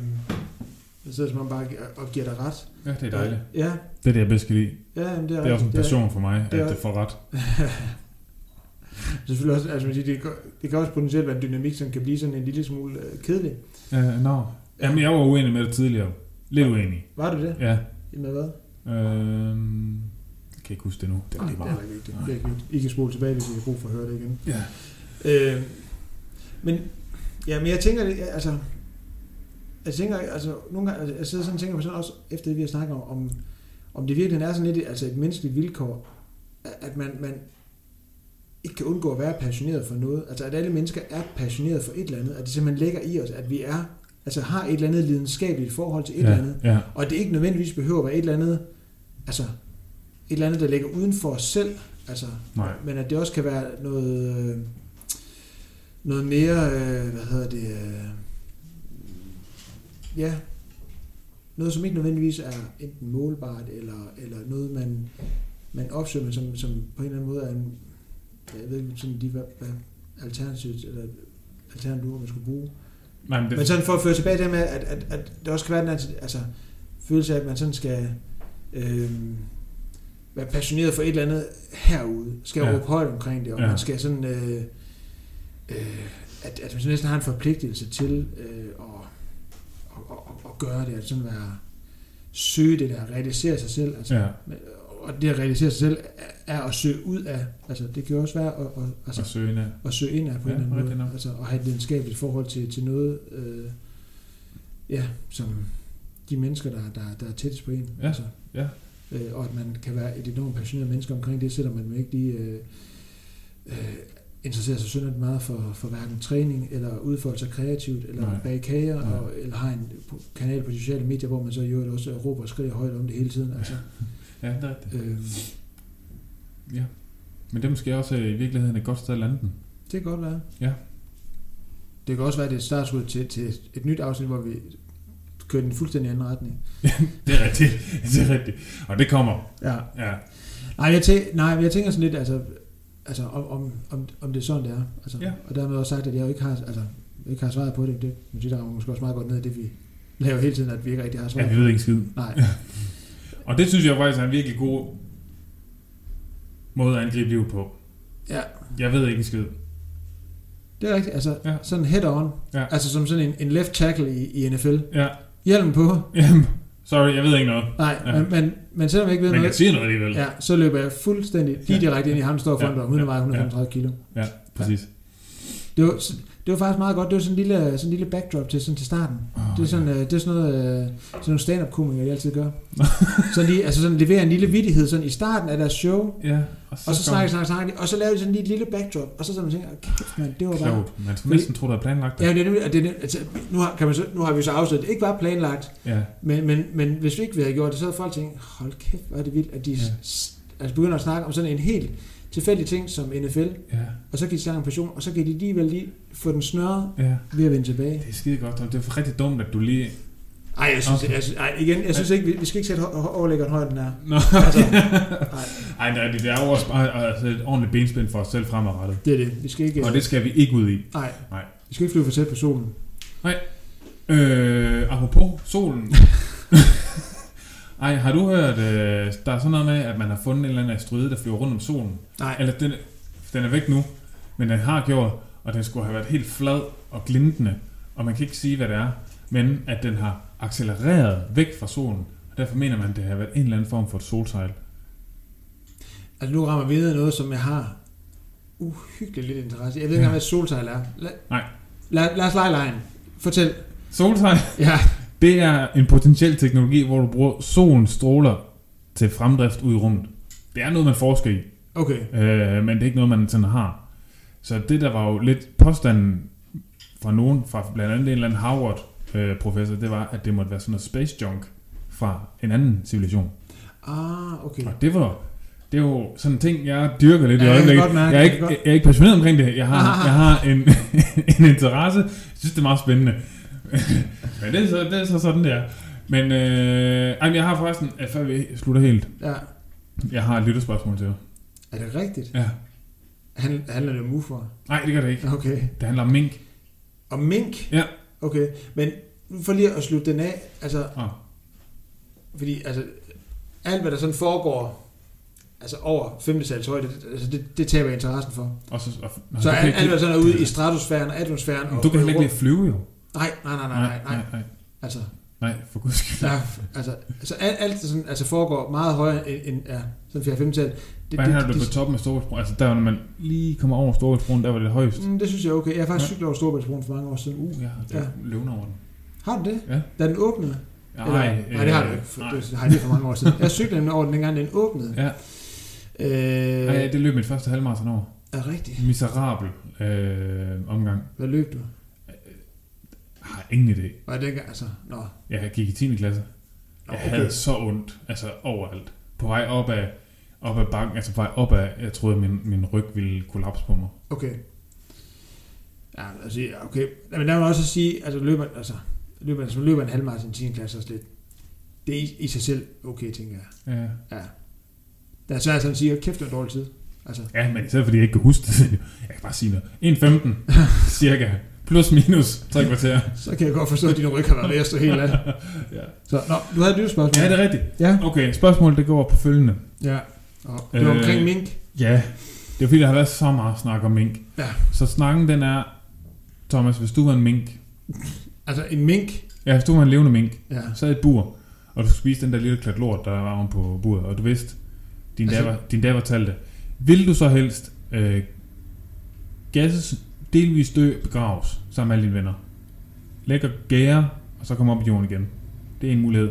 Det sidder som om bare og giver dig ret. Ja, det er dejligt. Ja, Det er det, jeg bedst kan lide. ja det er, Det er også en rigtigt. passion for mig, det er- at det får ret. Selvfølgelig også, altså, det, kan, det kan også potentielt være en dynamik, som kan blive sådan en lille smule øh, kedelig. Uh, no. Jamen, jeg var uenig med det tidligere. Lidt uenig. Var du det? Ja. Med hvad? Øhm, jeg kan ikke huske det nu. Det er lige det er vigtigt. Det er ikke vigtigt. I kan spole tilbage, hvis I har brug for at høre det igen. Ja. Øh, men, ja, men jeg tænker altså, jeg tænker, altså, nogle gange, altså, jeg sidder sådan og tænker på sådan også, efter det vi har snakket om, om, om det virkelig er sådan lidt, altså et menneskeligt vilkår, at man, man ikke kan undgå at være passioneret for noget. Altså, at alle mennesker er passioneret for et eller andet, at det simpelthen ligger i os, at vi er, altså har et eller andet lidenskabeligt forhold til et ja, eller andet, Ja, og det ikke nødvendigvis behøver at være et eller andet, altså et eller andet, der ligger uden for os selv, altså, Nej. men at det også kan være noget, øh, noget mere, øh, hvad hedder det, øh, ja, noget som ikke nødvendigvis er enten målbart, eller, eller noget, man, man opsøger, men som, som på en eller anden måde er en, jeg ved ikke sådan lige, hvad, hvad alternativet, eller alternativ ord, man skulle bruge. Nej, men det, Men sådan for at føre tilbage det med, at, at, at det også kan være den altså, følelse af, at man sådan skal øh, være passioneret for et eller andet herude, skal Ja. ja. råbe højt omkring det, og Ja. man skal sådan, øh, øh, at, at man næsten har en forpligtelse til øh, at, at, at, at, at gøre det, at sådan være søge det der, at realisere sig selv, altså, ja, og det at realisere sig selv er, at søge ud af, altså det kan jo også være at, at, altså, og søge ind af. at søge ind af på Ja, en eller anden måde. Altså at have et lidenskabeligt forhold til, til noget, øh, ja, som de mennesker, der, der, der er tættest på en. Ja, Altså, ja. Øh, og at man kan være et enormt passioneret menneske omkring det, selvom man ikke lige øh, øh, interesserer sig synderligt meget for, for hverken træning, eller udfolde sig kreativt, eller Nej. Bage kager, Nej. og, eller har en kanal på de sociale medier, hvor man så i øvrigt også råber og skriger højt om det hele tiden. Altså, Ja, det er rigtigt. øh, Ja. Men det er måske også øh, i virkeligheden et godt sted at lande den. Det kan godt være. Ja. Det kan også være, at det er et startskud til, til et nyt afsnit, hvor vi kører i en fuldstændig anden retning. Det er rigtigt. Det er rigtigt. Og det kommer. Ja. Ja. Nej, jeg, tæ- nej, men jeg tænker sådan lidt, altså, altså om, om, om, det er sådan, det er. Altså, Ja. Og dermed også sagt, at jeg jo ikke har, altså, ikke har svaret på det. Det man siger, der måske også meget godt ned i det, vi laver hele tiden, at vi ikke rigtig har svaret Ja, vi ved ikke skid. Nej, Og det synes jeg faktisk er en virkelig god måde at angribe livet på. ja, Jeg ved ikke en skid. det er rigtigt. Altså, Ja. sådan head on. Ja. Altså som sådan en, en left tackle i, i NFL. Ja. Hjelm på. Jamen, sorry, jeg ved ikke noget. Nej, Ja. ja. men, men, men selvom jeg ikke ved jeg noget, siger noget alligevel. ja, så løber jeg fuldstændig lige Ja. direkte ind i ham, der står foran Ja. dig, uden at veje Ja. 135 kilo. Ja, præcis. Det var, det var faktisk meget godt. Det var sådan en lille, sådan en lille backdrop til, sådan til starten. Oh, Det er sådan, øh, det er sådan noget, øh, sådan nogle stand-up komikere, de altid gør. så lige, altså sådan leverer en lille vittighed sådan i starten af deres show, Ja, og så snakker, snakker, snakker de, og så laver de sådan lige et lille backdrop, og så sådan man tænker, kæft mand, det var bare... Klogt. Man skulle næsten tro, der er planlagt det. Ja, det er nemlig, og det er, altså, nu, har, kan man så, nu har vi så afsløret, det ikke var planlagt, Ja. men, men, men hvis vi ikke havde gjort det, så havde folk tænkt, hold kæft, hvor er det vildt, at de Ja. altså begynder at snakke om sådan en helt tilfældig ting som NFL, Ja, og så kan de snakke om passion, og så kan de alligevel lige få den snørret ja. ved at vende tilbage. Det er skide godt. og Det er rigtig dumt, at du lige... Ej, jeg synes, Okay. jeg, synes, ej, igen, jeg synes ikke, vi, vi skal ikke sætte overlæggeren højere, den er. Nå, Altså, Ej, nej, det er jo også bare altså, et ordentligt benspænd for os selv fremadrettet. det er det. Vi skal ikke, Og det skal vi ikke ud i. nej, Nej. vi skal ikke flyve for tæt på solen. Øh, apropos solen. Ej, har du hørt, øh, der er sådan noget med, at man har fundet en eller anden asteroide, der flyver rundt om solen? Nej, Eller den, den er væk nu, men den har gjort, og den skulle have været helt flad og glintende, og man kan ikke sige, hvad det er, men at den har accelereret væk fra solen, og derfor mener man, at det har været en eller anden form for et solsejl. altså nu rammer vi ned i noget, som jeg har uhyggeligt lidt interesse. Jeg ved ikke engang, hvad solsejl er. La, Nej. Lad, lad os lege lejen. Fortæl. Solsejl, Ja, det er en potentiel teknologi, hvor du bruger solens stråler til fremdrift ud i rummet. Det er noget, man forsker i. okay. Øh, men det er ikke noget, man sådan har. Så det der var jo lidt påstanden fra nogen, fra blandt andet en eller anden Harvard-professor, det var, at det måtte være sådan noget space junk fra en anden civilisation. Ah, okay. Og det var, det er jo sådan en ting, jeg dyrker lidt Ja, i jeg øjeblikket. mærke, jeg, er jeg ikke, jeg er ikke passioneret omkring det. Jeg har, jeg har en, en interesse. Jeg synes, det er meget spændende. Men det er så, det er så sådan, det er. Men øh, jeg har forresten, øh, før vi slutter helt, Ja. jeg har et lytterspørgsmål til dig. Er det rigtigt? Ja. Han, handler det om UFO'er? Nej, det gør det ikke. Okay. Det handler om mink. Og mink? Ja. Okay, men for lige at slutte den af, altså, Ah. fordi altså, alt hvad der sådan foregår, altså over 5. sals højde, det, altså det, det taber jeg interessen for. Og så, og, nå, Så du kan alt, ikke- alt hvad der sådan er ude i stratosfæren og atmosfæren. Men og, Du kan heller ikke lide at flyve, jo. Nej, nej, nej, nej, nej, nej. nej, Altså, nej, for guds skyld. ja, altså, altså alt, alt sådan, altså foregår meget højere end, end ja, sådan 4 5 tal. Det, Hvordan har du på toppen af Storebæltsbroen? Altså der, når man lige kommer over Storebæltsbroen, der var det højst. Mm, det synes jeg er okay. Jeg har faktisk Ja. cyklet over Storbæltsbroen for mange år siden. Uh, ja, det Ja. løvende over den. Har du det? Ja. Da den åbnede? Ja, Eller- nej, det har du øh, ikke. For, nej. det har jeg for mange år siden. Jeg cyklede nemlig over den dengang, den åbnede. Ja, Øh, nej, det løb mit første halvmarathon over. er rigtigt. Miserabel øh, omgang. Hvad løb du? Har ingen idé. Var det dengang, altså, nå. Jeg gik i 10. klasse. Nå, Jeg okay. havde så ondt, altså overalt. På vej op ad, op ad bakken, altså på vej op ad, jeg troede, min, min ryg ville kollapse på mig. Okay. Ja, altså, okay. Men der må man også sige, altså løber, altså, løber, altså, løber en halvmarathon i 10. klasse også lidt. Det er i, i sig selv okay, tænker jeg. Ja. Ja. Der er svært sådan at sige, kæft, det er en dårlig tid. Altså, ja, men især fordi jeg ikke kan huske det. Jeg kan bare sige noget. 1.15, cirka. Plus minus tre kvarter. så kan jeg godt forstå, at din ryg har været ved at stå helt af. ja. Så, nå, du havde et nyt spørgsmål. ja, det er rigtigt. Ja. Okay, spørgsmålet det går på følgende. Ja. Og det var Øh, omkring mink. Ja, det er fordi, der har været så meget snak om mink. Ja. Så snakken den er, Thomas, hvis du var en mink, Altså en mink. ja, hvis du var en levende mink, Ja. så et bur, og du skulle spise den der lille klat lort, der var oven på buret, og du vidste, din Altså- datter, din datter talte, vil du så helst øh, gasses, delvis dø, begraves sammen med alle dine venner? Lægger gære, og så komme op i jorden igen. Det er en mulighed.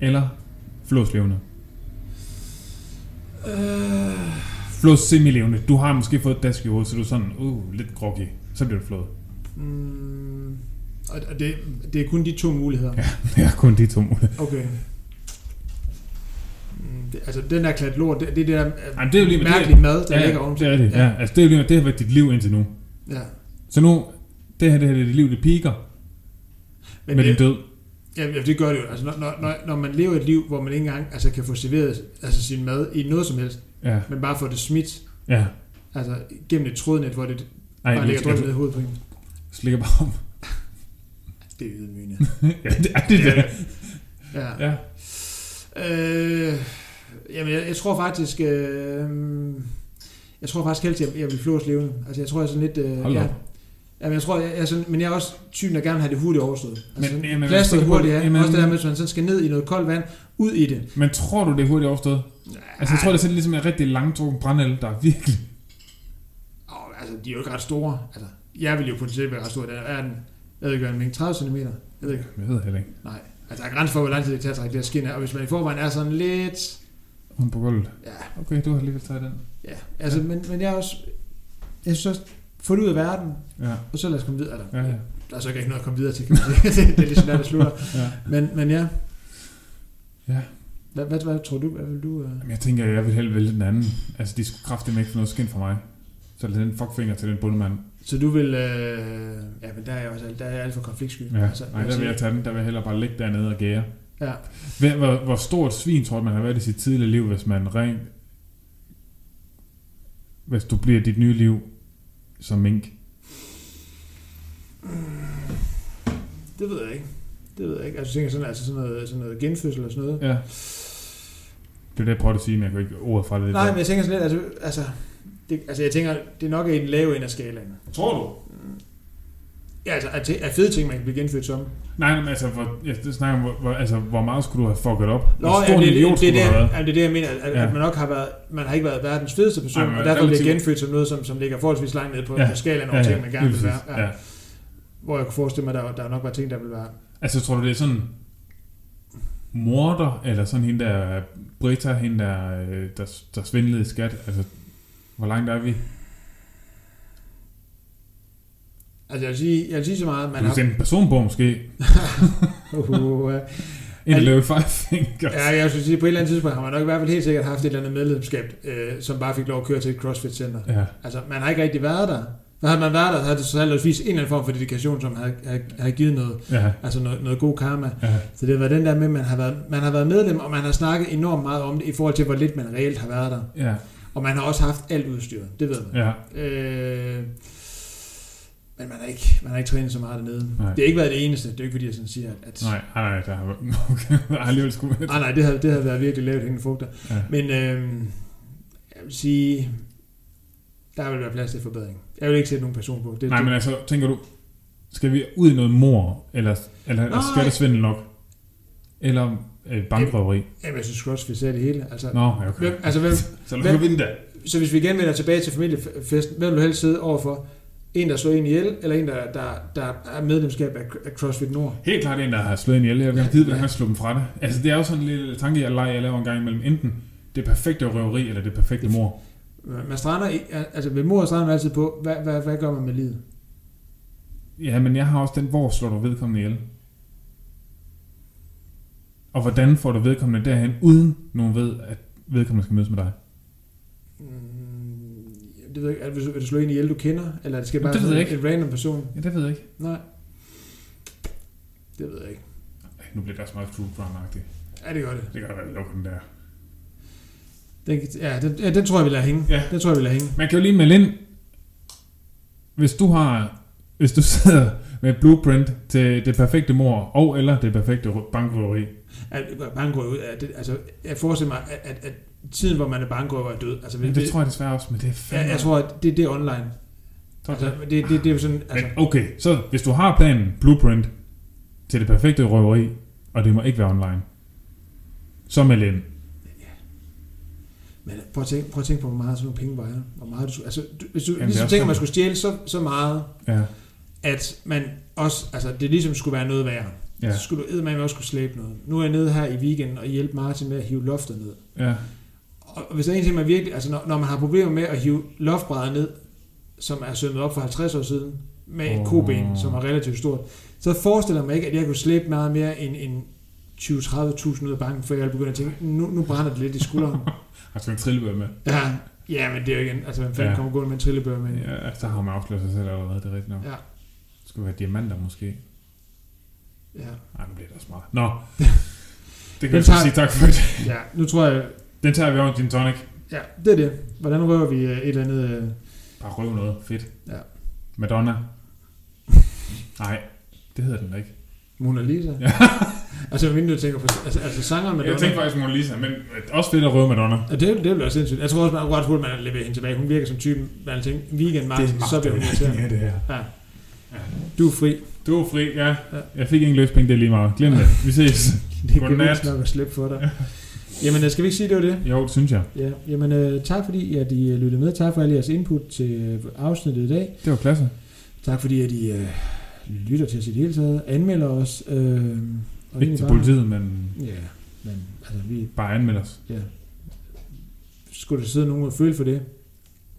Eller flås levende. Øh, Flås semi-levende. Du har måske fået et dask i hovedet, så du er sådan, uh, lidt groggy. Så bliver du flået. mm, og og det, det er kun de to muligheder. Ja. Det er kun de to muligheder. Okay. Mm, det, altså den der klat lort, det, det er det der Jamen, det er jo lige- mærkelige mad, der ja, ligger ovenpå. det er det. Ja. ja. Altså, det, er jo lige, det har været dit liv indtil nu. Ja. Så nu, det her, det her det er liv, det piker Men med din det, død. ja, det gør det jo. Altså, når, når, når, man lever et liv, hvor man ikke engang altså, kan få serveret altså, sin mad i noget som helst, Ja, men bare får det smidt ja. altså, gennem et trådnet, hvor det Ej, bare ligger drømt ned i hovedet på en. slikker bare om. Det er ydmygende. ja, det er det. Ja. der. Ja. Ja. Øh, jamen, jeg, jeg tror faktisk... Øh, jeg tror faktisk helst, jeg, jeg vil flås levende. Altså, jeg tror, jeg er sådan lidt... Øh, Hold ja. op. Jamen, jeg tror, jeg, sådan, men jeg er også typen, der gerne vil have det hurtigt overstået. Altså, Men- men, jamen, plaster jeg er hurtigt, ja. jamen- Også det der med, at man sådan skal ned i noget koldt vand, ud i det. Men tror du, det er hurtigt overstået? Altså, jeg tror, det er sådan ligesom en rigtig langtrukken brændel, der er virkelig... Og, altså, de er jo ikke ret store. Altså, jeg vil jo potentielt være ret stor. Der er den, jeg ved ikke, hvad er den mængde, 30 cm. Jeg ved ikke. Jeg ved heller ikke. Nej. Altså, der er grænser for, hvor lang tid det kan tage at trække det her skin af. Og hvis man i forvejen er sådan lidt... Hun på gulvet. Ja, Okay, du har alligevel taget den. Ja. Altså, men, men jeg er også... Jeg synes også, få det ud af verden, Ja, og så lad os komme videre. Eller, ja, ja. Der er så ikke noget at komme videre til, kan man sige. det, det er ligesom der, det slutter. ja. Men, men ja. Ja. Hvad, hvad, hvad tror du? Hvad vil du... Uh... Jamen, jeg tænker, jeg vil hellere vælge den anden. Altså, de skulle kraftigt ikke få noget skin fra mig. Så lad den fuckfinger til den bundemand. Så du vil... Øh... Ja, men der er jeg også der er jeg alt for konfliktsky. Ja, altså, nej, der vil jeg tage den. Der vil jeg hellere bare ligge dernede og gære. Ja. Hvor, hvor, hvor stort svin tror du, man har været i sit tidligere liv, hvis man rent... Hvis du bliver dit nye liv som mink? Det ved jeg ikke. Det ved jeg ikke. Altså, jeg tænker sådan, altså sådan noget, sådan noget genfødsel og sådan noget. Ja. Det er det, jeg prøver at sige, men jeg kan ikke ordet fra det. Nej, men jeg tænker sådan lidt, altså, altså, det, altså jeg tænker, det er nok i den lave ende af skalaen. Tror du? Ja, altså, er, er fede ting, man kan blive genfødt som. Nej, men altså, hvor, jeg snakker om, hvor, hvor, altså, hvor meget skulle du have fucket op? Nå, hvor ja, stor det, en det, idiot det, det, have været? det, det er det, jeg mener, at, Ja. at man nok har været, man har ikke været verdens fedeste person, men og derfor bliver genfødt som noget, som, som ligger forholdsvis langt ned på, Ja. på skalaen over ting, man gerne vil være. Ja. Ja. Hvor jeg kunne forestille mig, at der, der nok var ting, der ville være... Altså, tror du, det er sådan morder, eller sådan hende der, Britta, hende der, øh, der, der svindlede i skat? Altså, hvor langt er vi? Altså jeg vil sige, jeg vil sige så meget, Du man kan har... sende en personbog måske. Uh, En Al- løbe five fingers. ja, jeg skulle sige, på et eller andet tidspunkt har man nok i hvert fald helt sikkert haft et eller andet medlemskab, øh, som bare fik lov at køre til et CrossFit-center. Ja. Altså, man har ikke rigtig været der. For havde man været der, så havde det så altid vist en eller anden form for dedikation, som havde, havde, havde givet noget, Ja. altså noget, noget god karma. Ja. Så det været den der med, at man har, været, man har været medlem, og man har snakket enormt meget om det, i forhold til, hvor lidt man reelt har været der. Ja. Og man har også haft alt udstyret, det ved man. Ja. Øh, Men man har ikke, man har ikke trænet så meget dernede. Nej. Det har ikke været det eneste. Det er ikke fordi, jeg sådan siger, at... Nej, nej, der har, okay, har alligevel med. nej, nej, det havde, det havde været virkelig lavt hængende frugter. Ja. Men øh, jeg vil sige, der vil være plads til forbedring. Jeg vil ikke sætte nogen person på. Det, Nej, det, men altså, tænker du, skal vi ud i noget mor, eller, eller Nej. skal det svindel nok? Eller øh, bankrøveri? Jamen, jeg synes godt, vi ser det hele. Altså, Nå, okay. hvem, altså hvem, Så lad os vinde så hvis vi igen vender tilbage til familiefesten, hvem vil du helst sidde overfor? En, der slår en ihjel, eller en, der, der, der er medlemskab af, af CrossFit Nord? Helt klart en, der har slået en ihjel. Jeg vil gerne vide, hvordan han slog dem fra det. Altså, det er jo sådan en lille tanke, jeg leger, jeg laver en gang imellem. Enten det perfekte røveri, eller det perfekte mor. Man strander, altså ved mor strander man altid på, hvad, hvad, hvad gør man med livet? Ja, men jeg har også den, hvor slår du vedkommende ihjel? Og hvordan får du vedkommende derhen, uden nogen ved, at vedkommende skal mødes med dig? Mm, det ved jeg ikke. Er det, vil du slå en ihjel, du kender? Eller det skal bare det ved være jeg en random person? Ja, det ved jeg ikke. Nej. Det ved jeg ikke. Ej, Nu bliver det også meget true crime-agtigt. Ja, det gør det. Det være, at lukker den der. Den, ja, den, ja, den tror jeg, vi lader hænge. Ja. Den tror jeg, vi lader hænge. Man kan jo lige melde ind, hvis du har, hvis du sidder med blueprint til det perfekte mor, og eller det perfekte rø- bankrøveri. Det, altså, jeg forestiller mig, at, at, at tiden, hvor man er bankrøver, er død. Altså, Ja, det, det tror jeg desværre også, men det er fandme... jeg, jeg tror, at det, det er online. Altså, det? det, det, det er jo sådan, altså, Men okay, så hvis du har planen, blueprint, til det perfekte røveri, og det må ikke være online, så meld ind. men prøv at, tænke, prøv at tænke på, hvor meget sådan nogle penge vejer. Hvor meget du, altså, du, hvis du ligesom tænker, man sådan- skulle stjæle så, så meget, Ja, at man også, altså det ligesom skulle være noget værd. Ja. ja, Så skulle du eddermame også kunne slæbe noget. Nu er jeg nede her i weekenden og hjælpe Martin med at hive loftet ned. ja. Og hvis der er en ting, man virkelig, altså når, når man har problemer med at hive loftbrædder ned, som er sømmet op for 50 år siden, med et Åh. koben, som er relativt stort, så forestiller jeg mig ikke, at jeg kunne slæbe meget mere end, end 20-30.000 ud af banken, før jeg begynder at tænke, nu, nu brænder det lidt i skulderen. Har du en trillebør med? ja, ja, men det er jo igen, altså hvem fanden Ja. kommer gående med en trillebør med? Ja, så har man afsløret sig selv allerede, det er rigtigt nok. Ja. Skulle være diamanter måske. Ja. Nej, nu bliver det også meget. Nå, det kan så tager- sige tak for det. ja, nu tror jeg, Den tager vi over din tonic. ja, det er det. Hvordan rører vi øh, et eller andet... øh, Bare røv noget. Fedt. Ja. Madonna. Nej, det hedder den da ikke. Mona Lisa? Ja. altså, hvis du tænker på... Altså, altså sangeren med Jeg tænkte faktisk Mona Lisa, men også fedt at røve Madonna. Ja, det, det bliver sindssygt. Jeg tror også, man er ret hurtigt, man leverer hende tilbage. Hun virker som typen, man tænker, weekend Martin, så bliver hun irriterende. Ja, det her. Ja. Du er fri. Du er fri, ja. Ja. Jeg fik ingen løspenge, det er lige meget. Glem det. Vi ses. Det kan Godnat. nok at slippe for dig. Jamen, øh, skal vi ikke sige, det var det? Jo, det synes jeg. Ja, jamen øh, tak fordi, at I øh, lyttede med. Tak for alle jeres input til øh, afsnittet i dag. Det var klasse. Tak fordi, at I øh, lytter til os i det hele taget. Anmelder os. Øh, og Ikke til bare- politiet, men Ja, men altså, vi, bare anmeld os. ja. Skulle der sidde nogen og føle for det,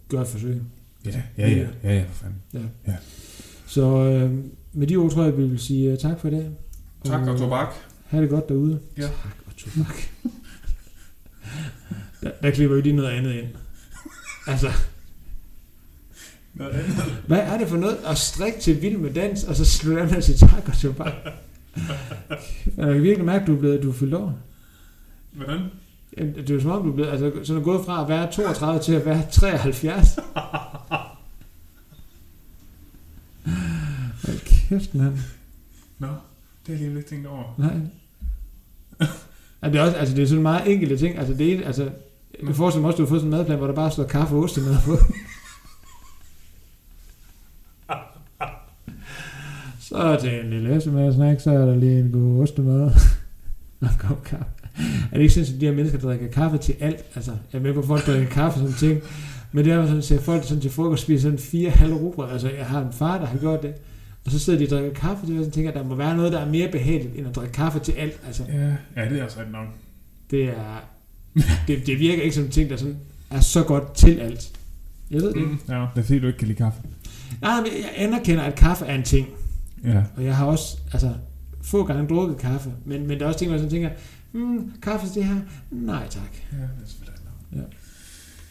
gør et forsøg. Ja, ja, ja. Ja, ja, for fanden. Så øh, med de ord tror jeg, vi vil sige uh, tak for i dag. Tak og tobak. Ha' det godt derude. Ja. Tak og tobak. der, der klipper vi lige noget andet ind. Altså, hvad er det for noget at strikke til vild med dans, og så slutte af med at sige tak og tobak? Jeg kan virkelig mærke, at du er, blevet, du er fyldt over. Hvordan? Jamen, Det er jo som om, du er blevet, altså, så er gået fra at være 32 til at være 73. Hold kæft, mand. Nå, det har jeg lige ikke tænkt over. Nej. Ja, det er også, altså det er sådan meget enkelte ting. Altså det ene, altså, jeg kan forestille mig også, at du har fået sådan en madplan, hvor der bare står kaffe og ost i mad på. så er det en lille eftermiddagssnack, så er der lige en god ostemad. og en kop kaffe. Er det ikke sindssygt, at de her mennesker, der drikker kaffe til alt? Altså, jeg er med på, at folk drikker kaffe og sådan ting. Men det er sådan, at folk sådan til frokost spiser sådan fire halve rugbrød. Altså, jeg har en far, der har gjort det. Og så sidder de og drikker kaffe, det er sådan, tænker, at der må være noget, der er mere behageligt, end at drikke kaffe til alt. Altså, Ja, ja det er også ret nok. det er... Det, det virker ikke som en ting, der sådan er så godt til alt. Jeg ved det. Mm, ja, det er fordi, du ikke kan lide kaffe. Nej, men jeg anerkender, at kaffe er en ting. Ja. Og jeg har også, altså, få gange drukket kaffe. Men, men der er også ting, hvor jeg sådan tænker, hmm, kaffe til det her? Nej tak. Ja, det